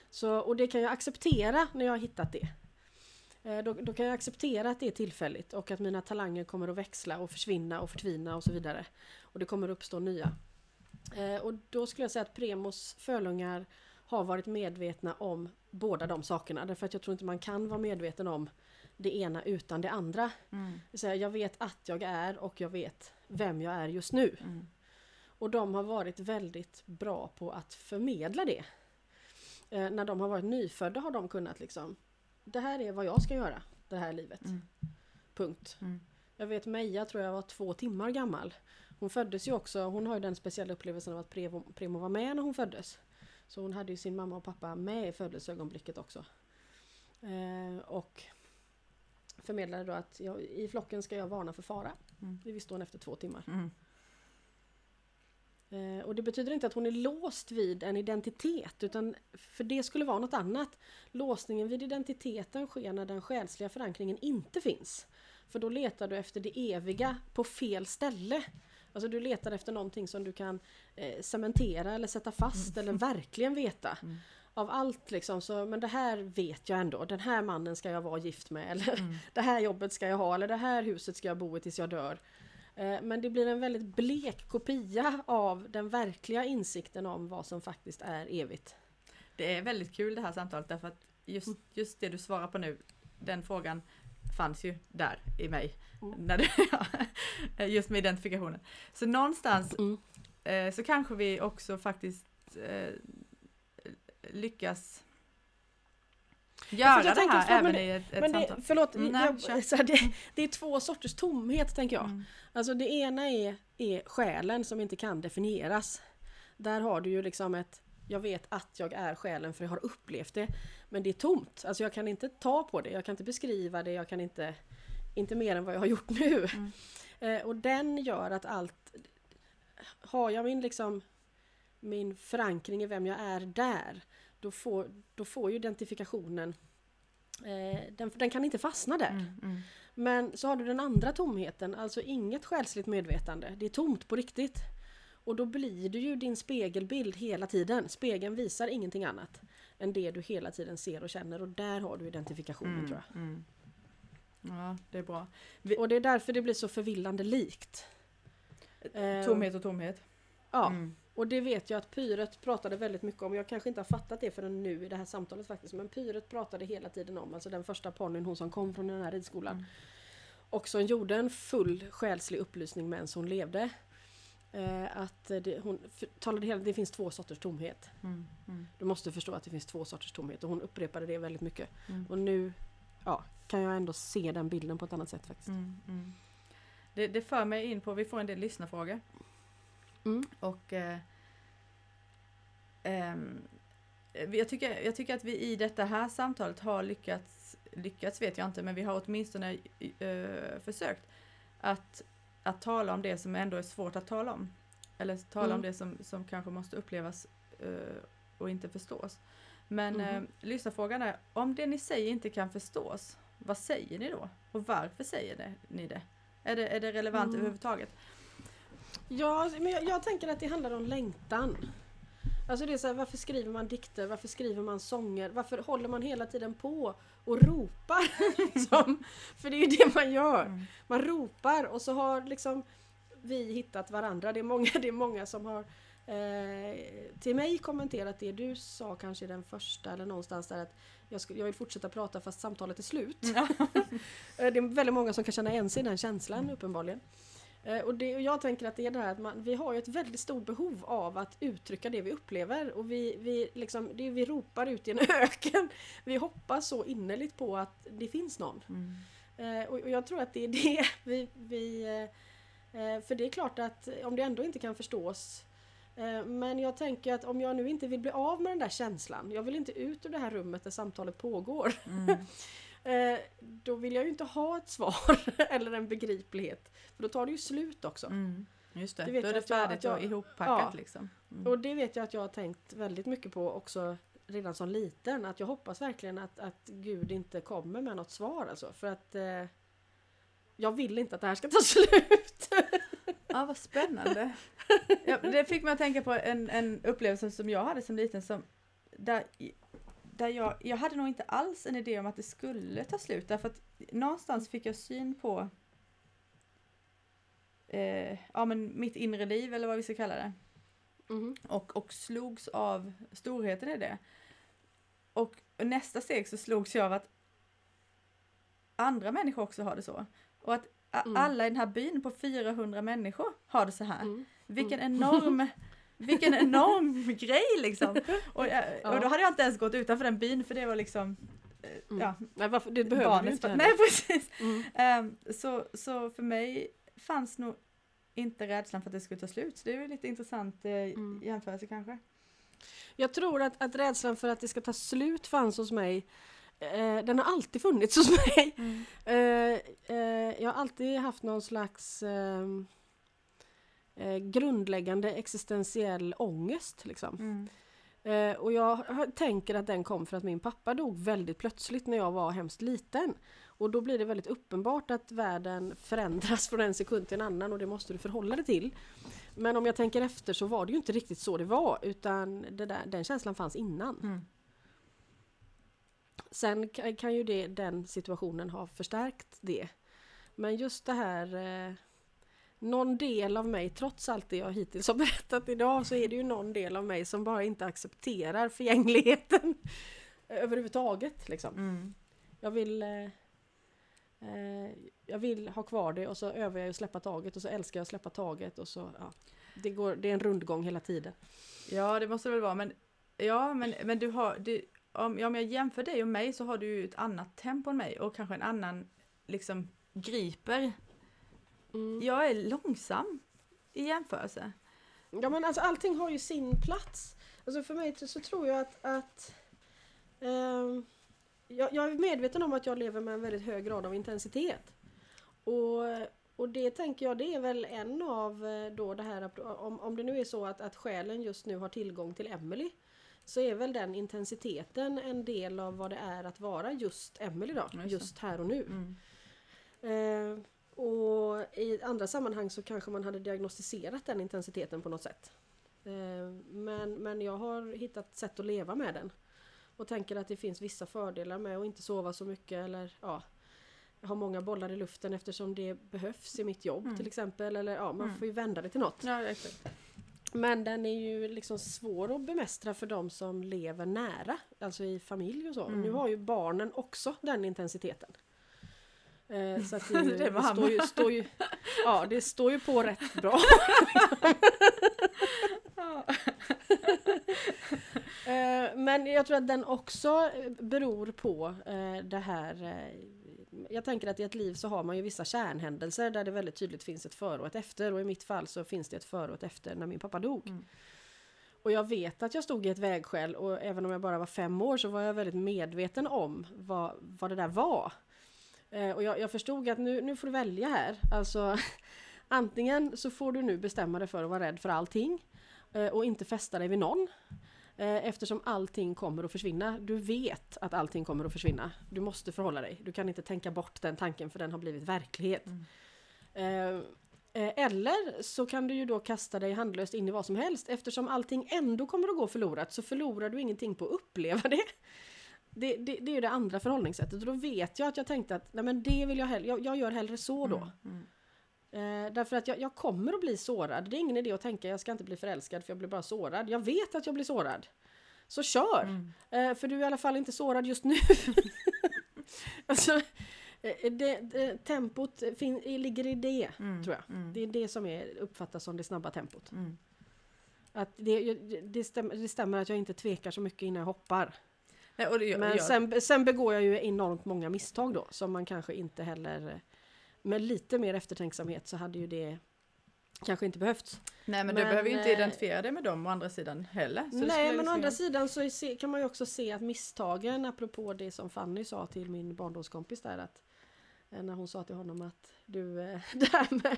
Så, och det kan jag acceptera när jag har hittat det. Eh, då, då kan jag acceptera att det är tillfälligt och att mina talanger kommer att växla och försvinna och förtvina och så vidare. Och det kommer att uppstå nya. Eh, och då skulle jag säga att Premos fölungar har varit medvetna om båda de sakerna. Därför att jag tror inte man kan vara medveten om det ena utan det andra. Mm. Säga, jag vet att jag är och jag vet vem jag är just nu. Mm. Och de har varit väldigt bra på att förmedla det. Eh, när de har varit nyfödda har de kunnat liksom Det här är vad jag ska göra det här livet. Mm. Punkt. Mm. Jag vet Meja tror jag var två timmar gammal. Hon föddes ju också, hon har ju den speciella upplevelsen av att Premo, Premo var med när hon föddes. Så hon hade ju sin mamma och pappa med i födelseögonblicket också. Eh, och förmedlade då att jag, i flocken ska jag varna för fara. Mm. Det visste hon efter två timmar. Mm. Eh, och det betyder inte att hon är låst vid en identitet utan för det skulle vara något annat. Låsningen vid identiteten sker när den själsliga förankringen inte finns. För då letar du efter det eviga på fel ställe. Alltså du letar efter någonting som du kan eh, cementera eller sätta fast eller verkligen veta. Mm. Av allt liksom, så, men det här vet jag ändå. Den här mannen ska jag vara gift med. Eller Mm. det här jobbet ska jag ha. Eller det här huset ska jag bo i tills jag dör. Eh, Men det blir en väldigt blek kopia av den verkliga insikten om vad som faktiskt är evigt. Det är väldigt kul det här samtalet därför att just, Mm. just det du svarar på nu, den frågan fanns ju där i mig. Mm. När det, ja, just med identifikationen. Så någonstans Mm. eh, så kanske vi också faktiskt eh, lyckas göra jag det här men även i ett, ett Men det, samtal. förlåt, Mm, nej, jag, så här, det, det är två sorters tomhet tänker jag. Mm. Alltså det ena är, är själen som inte kan definieras. Där har du ju liksom ett jag vet att jag är själen för jag har upplevt det. Men det är tomt. Alltså jag kan inte ta på det, jag kan inte beskriva det, jag kan inte... Inte mer än vad jag har gjort nu. Mm. Eh, och den gör att allt... Har jag min liksom... Min förankring i vem jag är där. Då får, då får ju identifikationen... Eh, den, den kan inte fastna där. Mm, mm. Men så har du den andra tomheten, alltså inget själsligt medvetande. Det är tomt på riktigt. Och då blir du ju din spegelbild hela tiden. Spegeln visar ingenting annat än det du hela tiden ser och känner och där har du identifikationen Mm, tror jag. mm. Ja, det är bra. Och det är därför det blir så förvillande likt. Eh, Tomhet och tomhet. Ja, Mm. Och det vet jag att Pyret pratade väldigt mycket om. Jag kanske inte har fattat det förrän nu i det här samtalet faktiskt. Men Pyret pratade hela tiden om, alltså den första ponnyn, hon som kom från den här ridskolan. Mm. Och som gjorde en full själslig upplysning medan hon levde. Eh, att det, hon talade hela det finns två sorters tomhet. Mm, mm, Du måste förstå att det finns två sorters tomhet och hon upprepade det väldigt mycket. mm. Och nu ja, kan jag ändå se den bilden på ett annat sätt faktiskt. Mm, mm. Det, det för mig in på, vi får en del lyssnarfrågor. Mm. Och eh, ehm, jag, tycker, jag tycker att vi i detta här samtalet har lyckats, lyckats vet jag inte, men vi har åtminstone eh, försökt att att tala om det som ändå är svårt att tala om. Eller tala Mm. om det som, som kanske måste upplevas eh, och inte förstås. Men Mhm. eh, lyssnarfrågan är, om det ni säger inte kan förstås, vad säger ni då? Och varför säger ni det? Är det, är det relevant Mm. överhuvudtaget? Ja, men jag, jag tänker att det handlar om längtan. Alltså det är så här, varför skriver man dikter? Varför skriver man sånger? Varför håller man hela tiden på och ropar? liksom? För det är ju det man gör. Mm. Man ropar och så har liksom vi hittat varandra. Det är många, det är många som har eh, till mig kommenterat det du sa kanske i den första eller någonstans där att jag, skulle, jag vill fortsätta prata fast samtalet är slut. Eh, Det är väldigt många som kan känna igen sig i den känslan uppenbarligen. Eh, Och, det, och jag tänker att det är det här att man, vi har ju ett väldigt stort behov av att uttrycka det vi upplever och vi, vi, liksom, det vi ropar ut i en öken. Vi hoppas så innerligt på att det finns någon. Mm. Eh, och, och jag tror att det är det vi... vi eh, eh, för det är klart att om det ändå inte kan förstås eh, men jag tänker att om jag nu inte vill bli av med den där känslan, jag vill inte ut ur det här rummet där samtalet pågår. Mm. Eh, då vill jag ju inte ha ett svar eller en begriplighet. För då tar det ju slut också. Mm. Just det, Det vet då är jag det jag- färdigt att jag- och ihoppackat Ja. liksom. Mm. Och det vet jag att jag har tänkt väldigt mycket på också redan som liten. Att jag hoppas verkligen att, att Gud inte kommer med något svar alltså. För att eh, jag vill inte att det här ska ta slut. Ja, vad spännande. Ja, det fick mig att tänka på en, en upplevelse som jag hade som liten som där, där jag, jag hade nog inte alls en idé om att det skulle ta slut därför att någonstans fick jag syn på eh, ja, men mitt inre liv eller vad vi ska kalla det Mhm. och, och slogs av storheten i det. Och nästa steg så slogs jag av att andra människor också har det så. Och att Mm. alla i den här byn på 400 människor har det så här. Mm. Vilken enorm vilken enorm grej liksom! Och, jag, och Ja. då hade jag inte ens gått utanför den byn för det var liksom eh, Mm. ja, Nej, varför, det behöver du barnets inte fa- heller. Nej precis! Mm. Ehm, så, så för mig fanns nog inte rädslan för att det skulle ta slut. Så det är väl lite intressant eh, Mm. jämförelse kanske. Jag tror att, att rädslan för att det ska ta slut fanns hos mig. Eh, den har alltid funnits hos mig. Eh, eh, jag har alltid haft någon slags ehm, eh, grundläggande existentiell ångest. Liksom. Mm. Eh, och jag tänker att den kom för att min pappa dog väldigt plötsligt när jag var hemskt liten. Och då blir det väldigt uppenbart att världen förändras från en sekund till en annan och det måste du förhålla dig till. Men om jag tänker efter så var det ju inte riktigt så det var utan det där, den känslan fanns innan. Mm. Sen ka- kan ju det, den situationen ha förstärkt det. Men just det här eh, någon del av mig, trots allt det jag hittills har berättat idag, så är det ju någon del av mig som bara inte accepterar förgängligheten överhuvudtaget. Liksom. Mm. Jag vill eh, eh, jag vill ha kvar det och så övar jag att släppa taget och så älskar jag att släppa taget och så ja, det, går, det är en rundgång hela tiden. Ja, det måste det väl vara. Men, ja, men, men du har, du, om, om jag jämför dig och mig så har du ju ett annat tempo än mig och kanske en annan liksom griper. Mm. Jag är långsam i jämförelse. Ja men alltså allting har ju sin plats. Alltså för mig så tror jag att, att ehm, jag, jag är medveten om att jag lever med en väldigt hög grad av intensitet. Och, och det tänker jag det är väl en av eh, då det här om, om det nu är så att, att själen just nu har tillgång till Emily så är väl den intensiteten en del av vad det är att vara just Emily då, just här och nu. Mm. Eh, och i andra sammanhang så kanske man hade diagnostiserat den intensiteten på något sätt. Eh, men, men jag har hittat sätt att leva med den. Och tänker att det finns vissa fördelar med att inte sova så mycket eller ja, ha många bollar i luften eftersom det behövs i mitt jobb Mm. till exempel. Eller ja, man Mm. får ju vända det till något. Ja. Men den är ju liksom svår att bemästra för de som lever nära, alltså i familj och så. Mm. Nu har ju barnen också den intensiteten. Eh, så att det, Det det står ju, står ju, ja, det står ju på rätt bra. Eh, men jag tror att den också eh, beror på eh, det här eh, jag tänker att i ett liv så har man ju vissa kärnhändelser där det väldigt tydligt finns ett före och ett efter och i mitt fall så finns det ett före och ett efter när min pappa dog. Mm. Och jag vet att jag stod i ett vägskäl och även om jag bara var fem år så var jag väldigt medveten om vad, vad det där var. Eh, och jag, jag förstod att nu, nu får du välja här. Alltså Antingen så får du nu bestämma dig för att vara rädd för allting eh, och inte fästa dig vid någon. Eh, Eftersom allting kommer att försvinna. Du vet att allting kommer att försvinna. Du måste förhålla dig. Du kan inte tänka bort den tanken för den har blivit verklighet. Mm. Eh, eh, Eller så kan du ju då kasta dig handlöst in i vad som helst. Eftersom allting ändå kommer att gå förlorat så förlorar du ingenting på att uppleva det. Det, det, det är ju det andra förhållningssättet och då vet jag att jag tänkte att nej men det vill jag hellre, jag, jag gör hellre så då. Mm. Eh, därför att jag, jag kommer att bli sårad. Det är ingen idé att tänka jag ska inte bli förälskad för jag blir bara sårad. Jag vet att jag blir sårad. Så kör! Mm. Eh, för du är i alla fall inte sårad just nu. alltså, eh, det, det, tempot fin, ligger i det, Mm. tror jag. Mm. Det är det som är, uppfattas som det snabba tempot. Mm. Att det, det, stämmer, det stämmer att jag inte tvekar så mycket innan jag hoppar. Nej, och det, Men jag, sen, sen begår jag ju enormt många misstag då som man kanske inte heller... Med lite mer eftertänksamhet så hade ju det kanske inte behövts. nej men, du men, behöver ju inte eh, identifiera dig med dem å andra sidan heller. Nej men å liksom andra sidan så kan man ju också se att misstagen, apropå det som Fanny sa till min barndomskompis där att eh, när hon sa till honom att du, eh, det här med,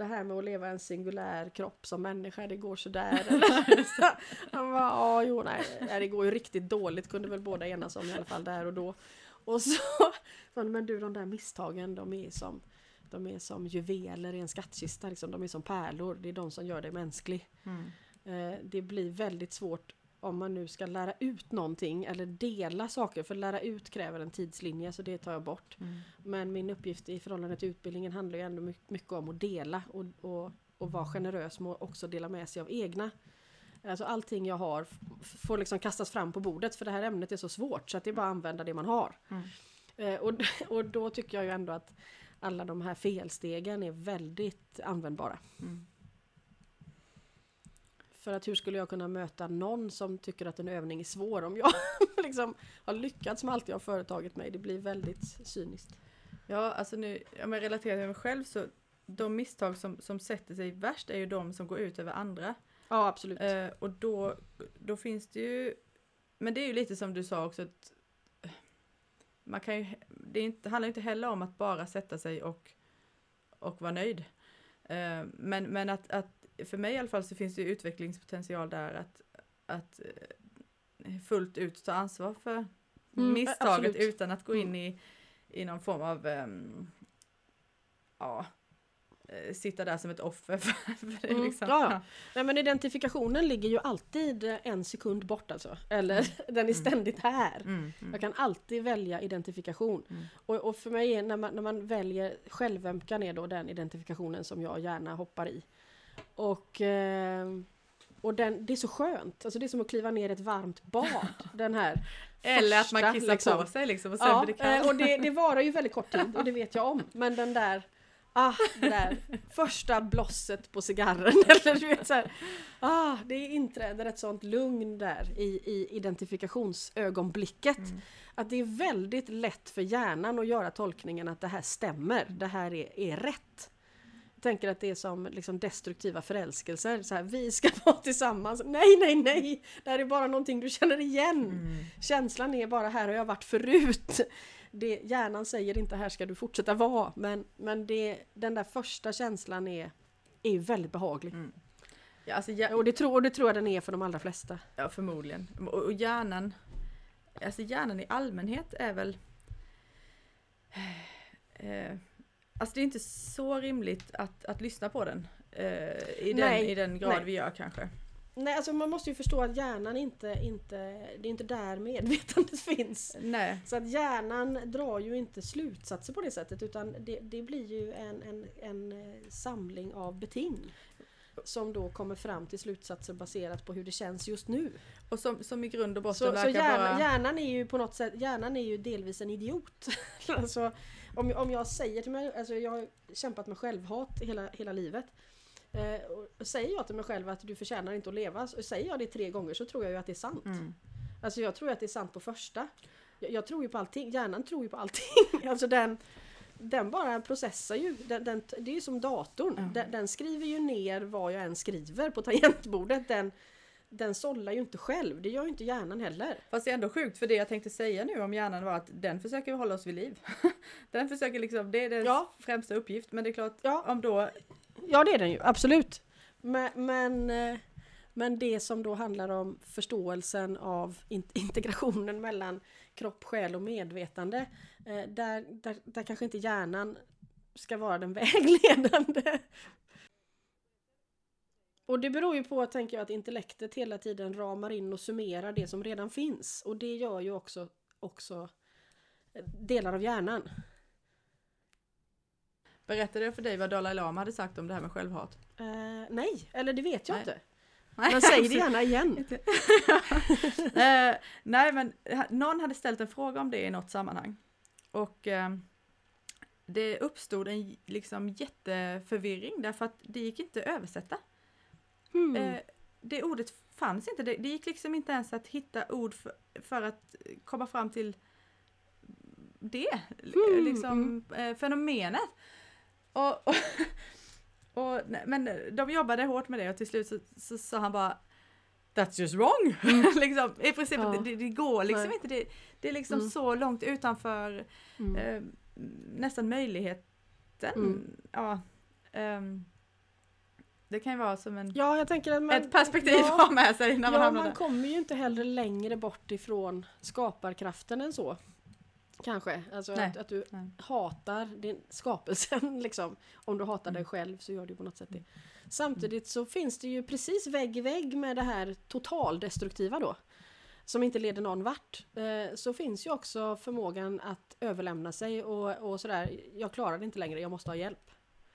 det här med att leva en singulär kropp som människa, det går sådär. Han bara, ja jo nej, det går ju riktigt dåligt kunde väl båda enas om i alla fall där och då. Och så, men du de där misstagen de är som de är som juveler i en skattkista, liksom. de är som pärlor, det är de som gör dig mänsklig. Mm. Eh, det blir väldigt svårt om man nu ska lära ut någonting eller dela saker, för lära ut kräver en tidslinje så det tar jag bort. Mm. Men min uppgift i förhållande till utbildningen handlar ju ändå my- mycket om att dela och, och, och vara generös med att också dela med sig av egna. Alltså allting jag har får liksom kastas fram på bordet för det här ämnet är så svårt så att det är bara att använda det man har. Mm. Eh, och, och då tycker jag ju ändå att alla de här felstegen är väldigt användbara. Mm. För att hur skulle jag kunna möta någon som tycker att en övning är svår om jag liksom har lyckats med allt jag har företagit mig? Det blir väldigt cyniskt. Ja, alltså nu, om jag relaterar till mig själv så de misstag som, som sätter sig värst är ju de som går ut över andra. Ja, absolut. Eh, och då, då finns det ju, men det är ju lite som du sa också att eh, man kan ju, det inte, handlar inte heller om att bara sätta sig och, och vara nöjd. Eh, men men att, att, för mig i alla fall så finns det utvecklingspotential där att, att eh, fullt ut ta ansvar för Mm, misstaget absolut. utan att gå in i, i någon form av, ehm, ja, eh, sitta där som ett offer. För, det, Mm, liksom. ja. Nej men identifikationen ligger ju alltid eh, en sekund bort alltså. Eller den är ständigt här. Mm, mm. Jag kan alltid välja identifikation. Mm. Och, och för mig är när man, när man väljer självömkan är då den identifikationen som jag gärna hoppar i. Och, eh, och den, det är så skönt, alltså det är som att kliva ner i ett varmt bad. Den här Eller att man första, kissar liksom. på sig liksom och sen Ja, blir det kallt. eh, och det, det varar ju väldigt kort tid och det vet jag om. Men den där, ah, det där första blosset på cigarren eller du vet så här, ah, det inträder ett sånt lugn där i, i identifikationsögonblicket. Mm. Att det är väldigt lätt för hjärnan att göra tolkningen att det här stämmer, det här är, är rätt. Jag tänker att det är som liksom destruktiva förälskelser. Så här, vi ska vara tillsammans. Nej, nej, nej! Det här är bara någonting du känner igen. Mm. Känslan är bara här har jag varit förut. Det, hjärnan säger inte här ska du fortsätta vara. Men, men det, den där första känslan är, är väldigt behaglig. Mm. Ja, alltså, hjär- Och det, tror, och det tror jag den är för de allra flesta. ja, förmodligen. Och, och hjärnan, alltså hjärnan i allmänhet är väl eh, Alltså det är inte så rimligt att, att lyssna på den eh, i, den, Nej, i den grad nej. vi gör kanske. Nej, alltså man måste ju förstå att hjärnan inte, inte, det är inte där medvetandet finns. Nej. Så att hjärnan drar ju inte slutsatser på det sättet utan det, det blir ju en, en, en eh, samling av beting. Som då kommer fram till slutsatser baserat på hur det känns just nu. Och som, som i grund och botten Så, så verkar hjärnan, bara... hjärnan är ju på något sätt, hjärnan är ju delvis en idiot. alltså, om, om jag säger till mig, alltså jag har kämpat med självhat hela, hela livet. Eh, och säger jag till mig själv att du förtjänar inte att leva, så säger jag det tre gånger så tror jag ju att det är sant. Mm. Alltså jag tror att det är sant på första. Jag, jag tror ju på allting, hjärnan tror ju på allting. Alltså den, den bara processar ju. Den, den, det är ju som datorn. Mm. Den, den skriver ju ner vad jag än skriver på tangentbordet. Den, den sållar ju inte själv, det gör ju inte hjärnan heller. Fast det är ändå sjukt för det jag tänkte säga nu om hjärnan var att den försöker hålla oss vid liv. den försöker liksom, det är dess Ja. främsta uppgift men det är klart Ja. om då Ja det är den ju, absolut. Men, men, eh, men det som då handlar om förståelsen av in- integrationen mellan kropp, själ och medvetande. eh, Där, där, där kanske inte hjärnan ska vara den vägledande. Och det beror ju på, tänker jag, att intellektet hela tiden ramar in och summerar det som redan finns. Och det gör ju också, också eh, delar av hjärnan. Berättade jag för dig vad Dalai Lama hade sagt om det här med självhat? Eh, nej, eller det vet jag Nej. inte. Nej, Men säg det gärna igen. Eh, nej men någon hade ställt en fråga om det i något sammanhang. Och eh, det uppstod en liksom jätteförvirring därför att det gick inte att översätta. Hmm. Eh, det ordet fanns inte, det, det gick liksom inte ens att hitta ord för, för att komma fram till det, Mm, liksom eh, fenomenet. Och, och, och, men de jobbade hårt med det och till slut så så sa han bara That's just wrong! liksom, I princip, Mm. Ja. det, det går liksom Nej. inte. Det, det är liksom Mm. så långt utanför Mm. eh, nästan möjligheten. Mm. Ja, ehm, det kan ju vara som en, Ja, jag tänker att man... ett perspektiv ja, att ha med sig när man ja, hamnar man där. kommer ju inte heller längre bort ifrån skaparkraften än så. Kanske. Alltså att, att du Nej. hatar din skapelsen liksom. Om du hatar dig Mm. själv så gör du på något sätt det. Samtidigt så finns det ju precis vägg i vägg med det här totaldestruktiva då. Som inte leder någon vart. Eh, så finns ju också förmågan att överlämna sig och, och sådär. Jag klarar det inte längre, jag måste ha hjälp.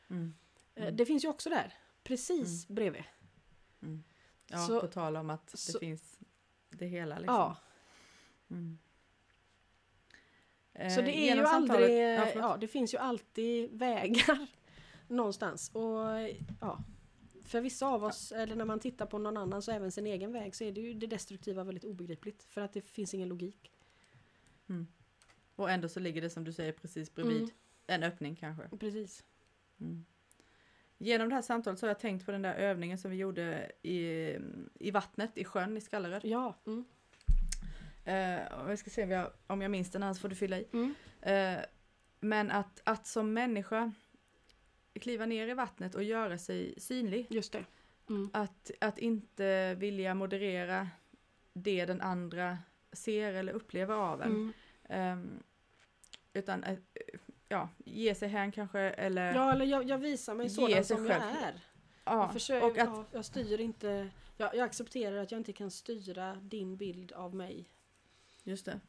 Mm. Eh, Mm. Det finns ju också där. Precis bredvid. Mm. Ja, Så- på tal om att det så- finns det hela liksom. Ja. Mm. Så Eh, det är ju genom samtalet- aldrig, Ja, ja, det finns ju alltid vägar någonstans. Och ja, för vissa av oss, eller när man tittar på någon annan så även sin egen väg, så är det ju det destruktiva väldigt obegripligt. För att det finns ingen logik. Och ändå så ligger det som du säger precis bredvid Mm. en öppning kanske. Precis. Mm. Genom det här samtalet så har jag tänkt på den där övningen som vi gjorde i, i vattnet i sjön i Skalleröd. Ja. Mm. Och jag ska se om jag, om jag minns den, annars får du fylla i. Mm. Eh, men att, att som människa kliva ner i vattnet och göra sig synlig. Just det. Mm. Att, att inte vilja moderera det den andra ser eller upplever av en. Mm. Ehm, utan eh, ja, ge sig hän kanske eller Ja, eller jag, jag visar mig sådan som jag själv. är. ja, Jag, försöker, och att, ja, jag styr inte, jag, jag accepterar att jag inte kan styra din bild av mig. just det.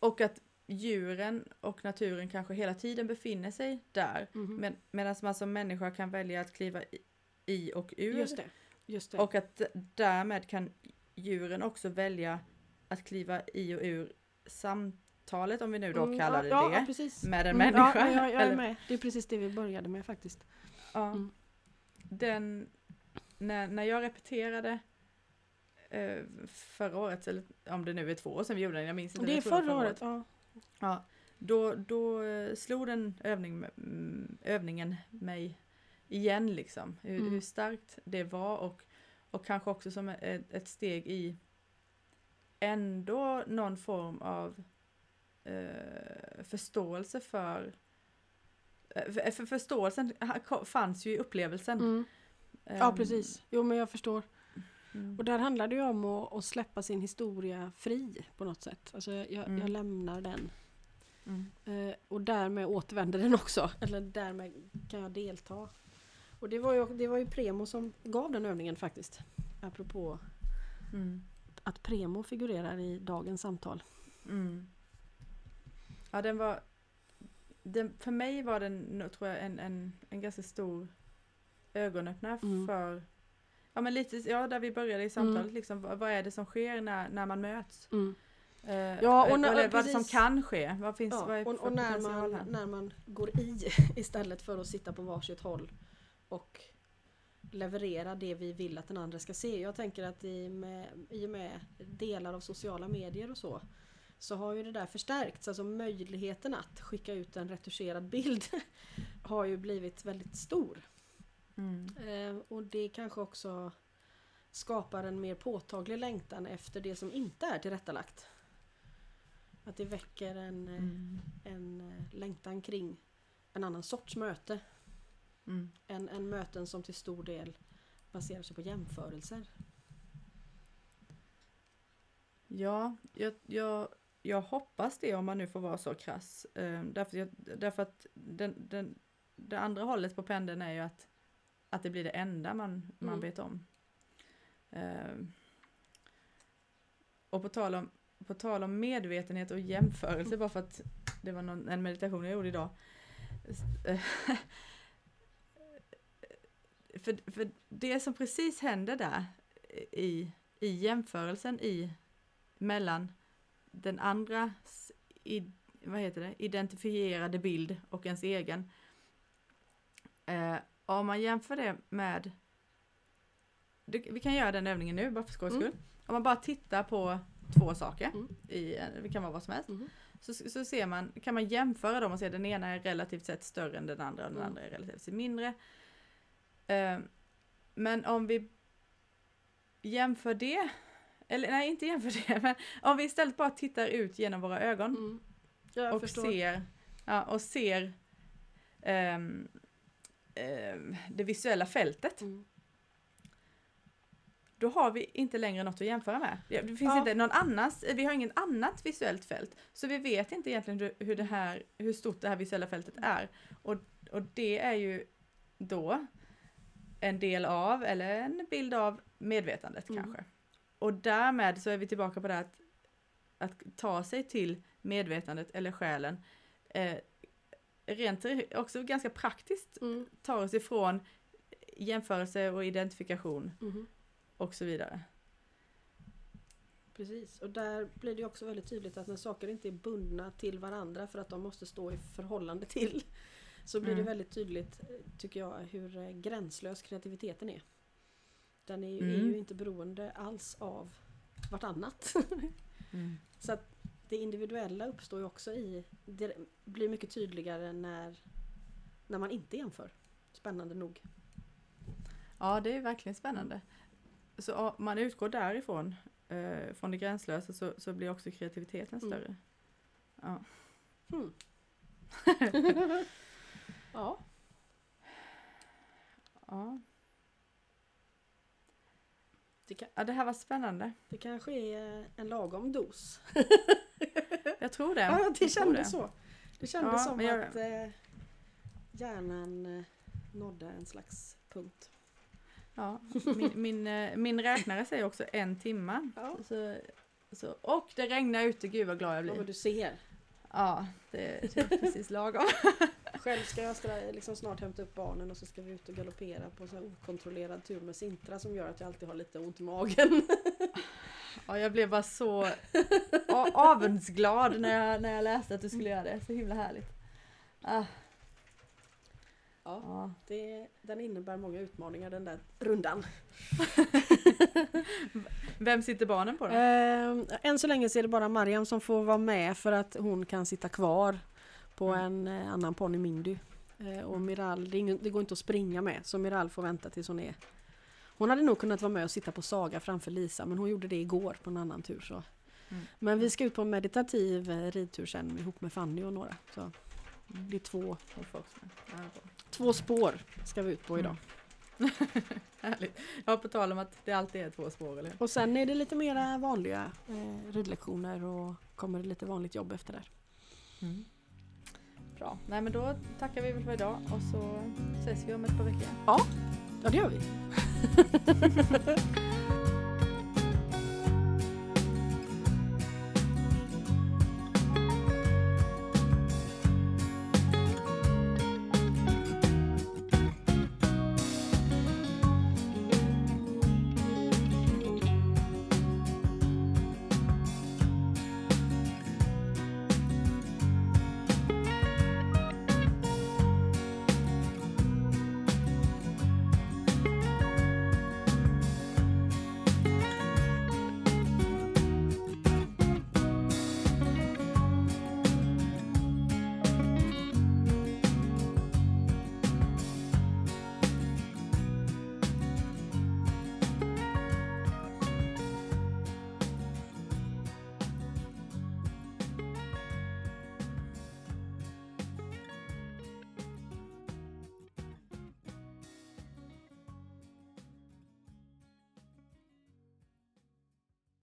Och att djuren och naturen kanske hela tiden befinner sig där. Mhm. Men, Medan man som människa kan välja att kliva i, i och ur. Just det. Just det. Och att därmed kan djuren också välja att kliva i och ur samtalet, om vi nu då Mm, kallar det ja, det, precis. med en Mm, människa. Ja, jag, är med. Det är precis det vi började med faktiskt. Ja. Mm. Den, när, när jag repeterade eh, förra året, eller om det nu är två år sedan vi gjorde den, jag minns inte. Det är tror förra året. Ja. Ja, då, då eh, slog den övning, mm, övningen mig igen liksom. Hur, Mm. hur starkt det var och, och kanske också som ett, ett steg i ändå någon form av eh, förståelse för eh, för, för förståelsen fanns ju i upplevelsen. Mm. Ja Ehm, precis. Jo men jag förstår. mm, Och där handlar det ju om att, att släppa sin historia fri på något sätt. Alltså jag, Mm. jag lämnar den. mm, Eh, och därmed återvänder den också. Eller därmed kan jag delta. Och det var ju, det var ju Premo som gav den övningen faktiskt. Apropå mm, att Premo figurerar i dagens samtal. Ja, den var... Den, för mig var den, tror jag, en, en, en ganska stor ögonöppnare Mm. för... Ja, men lite, ja, där vi började i samtalet, Mm. liksom, vad, vad är det som sker när, när man möts? Mm. Eh, Ja, och när- eller vad som kan ske? Vad finns Ja, vad är och, och när, man, här? när man går i istället för att sitta på varsitt håll och leverera det vi vill att den andra ska se. Jag tänker att i, med, i och med delar av sociala medier och så så har ju det där förstärkts. Alltså möjligheten att skicka ut en retuscherad bild har ju blivit väldigt stor. Mm. Eh, och det kanske också skapar en mer påtaglig längtan efter det som inte är tillrättalagt. Att det väcker en, eh, Mm. en eh, längtan kring en annan sorts möte. Mm. än, än möten som till stor del baserar sig på jämförelser. Ja, jag, jag, jag hoppas det om man nu får vara så krass. Eh, därför, jag, därför att den, den, det andra hållet på pendeln är ju att, att det blir det enda man, man Mm. vet om. Eh, och på tal, om, på tal om medvetenhet och jämförelse, bara för att det var någon, en meditation jag gjorde idag. För, för det som precis händer där i, i jämförelsen i mellan den andras i, vad heter det, identifierade bild och ens egen. Eh, om man jämför det med, det, vi kan göra den övningen nu bara för skojs Mm. skull. Om man bara tittar på två saker, Mm. i, en- det kan vara vad som helst, Mhm. så, så ser man, kan man jämföra dem och se att den ena är relativt sett större än den andra och den Mm. andra är relativt sett mindre. Eh, men om vi jämför det, eller nej inte jämför det, men om vi istället bara tittar ut genom våra ögon Mm. Ja, och förstår. ser, ja, och ser ehm, ehm, det visuella fältet, Mm. då har vi inte längre något att jämföra med. Det finns Ja. inte någon annans, vi har inget annat visuellt fält. Så vi vet inte egentligen hur, hur, det här, hur stort det här visuella fältet är. Och, och det är ju då en del av, eller en bild av medvetandet Mm. kanske. Och därmed så är vi tillbaka på det att, att ta sig till medvetandet eller själen. Eh, rent också ganska praktiskt Mm. tar oss ifrån jämförelse och identifikation Mhm. och så vidare. Precis, och där blir det också väldigt tydligt att när saker inte är bundna till varandra för att de måste stå i förhållande till så blir Mm. det väldigt tydligt, eh, tycker jag, hur eh, gränslös kreativiteten är. Den är ju, Mm. är ju inte beroende alls av vartannat. Så att det individuella uppstår ju också i, det blir mycket tydligare när, när man inte jämför. Spännande nog. Ja, det är verkligen spännande. Så om man utgår därifrån, eh, från det gränslösa, så, så blir också kreativiteten Mm. större. Ja. Hmm. ja, Ja. Det, kan, ja, det här var spännande. det kanske är en lagom dos. Jag tror det. Ja, det kändes så. Det kändes Ja, som jag- att eh, hjärnan eh, nådde en slags punkt. Ja, min, min, eh, min räknare säger också en timma. Ja, Så, så, och det regnar ute, gud vad glad jag ja blir. du ser. Ja, det, det är precis lagom. Själv ska jag liksom snart hämta upp barnen och så ska vi ut och galoppera på en okontrollerad tur med Sintra som gör att jag alltid har lite ont i magen. Ja, jag blev bara så avundsglad när jag, när jag läste att du skulle göra det. Så himla härligt. Ah, Ja, ja. det, den innebär många utmaningar den där rundan. Vem sitter barnen på då? Eh, än så länge så är det bara Mariam som får vara med för att hon kan sitta kvar på Mm. en eh, annan ponny Mindy. Eh, och Miral, det, det går inte att springa med så Miral får vänta tills hon är Hon hade nog kunnat vara med och sitta på Saga framför Lisa men hon gjorde det igår på en annan tur. Så. Mm. Men vi ska ut på en meditativ eh, ridtur sen ihop med Fanny och några. Så Mm. det är två, det två spår ska vi ut på idag. Härligt. Ja, på tal om att det alltid är två spår, eller? Och sen är det lite mera vanliga eh, ridlektioner och kommer det lite vanligt jobb efter där. Bra. Nej, men då tackar vi väl för idag och så ses vi om ett par veckor. Ja, det gör vi.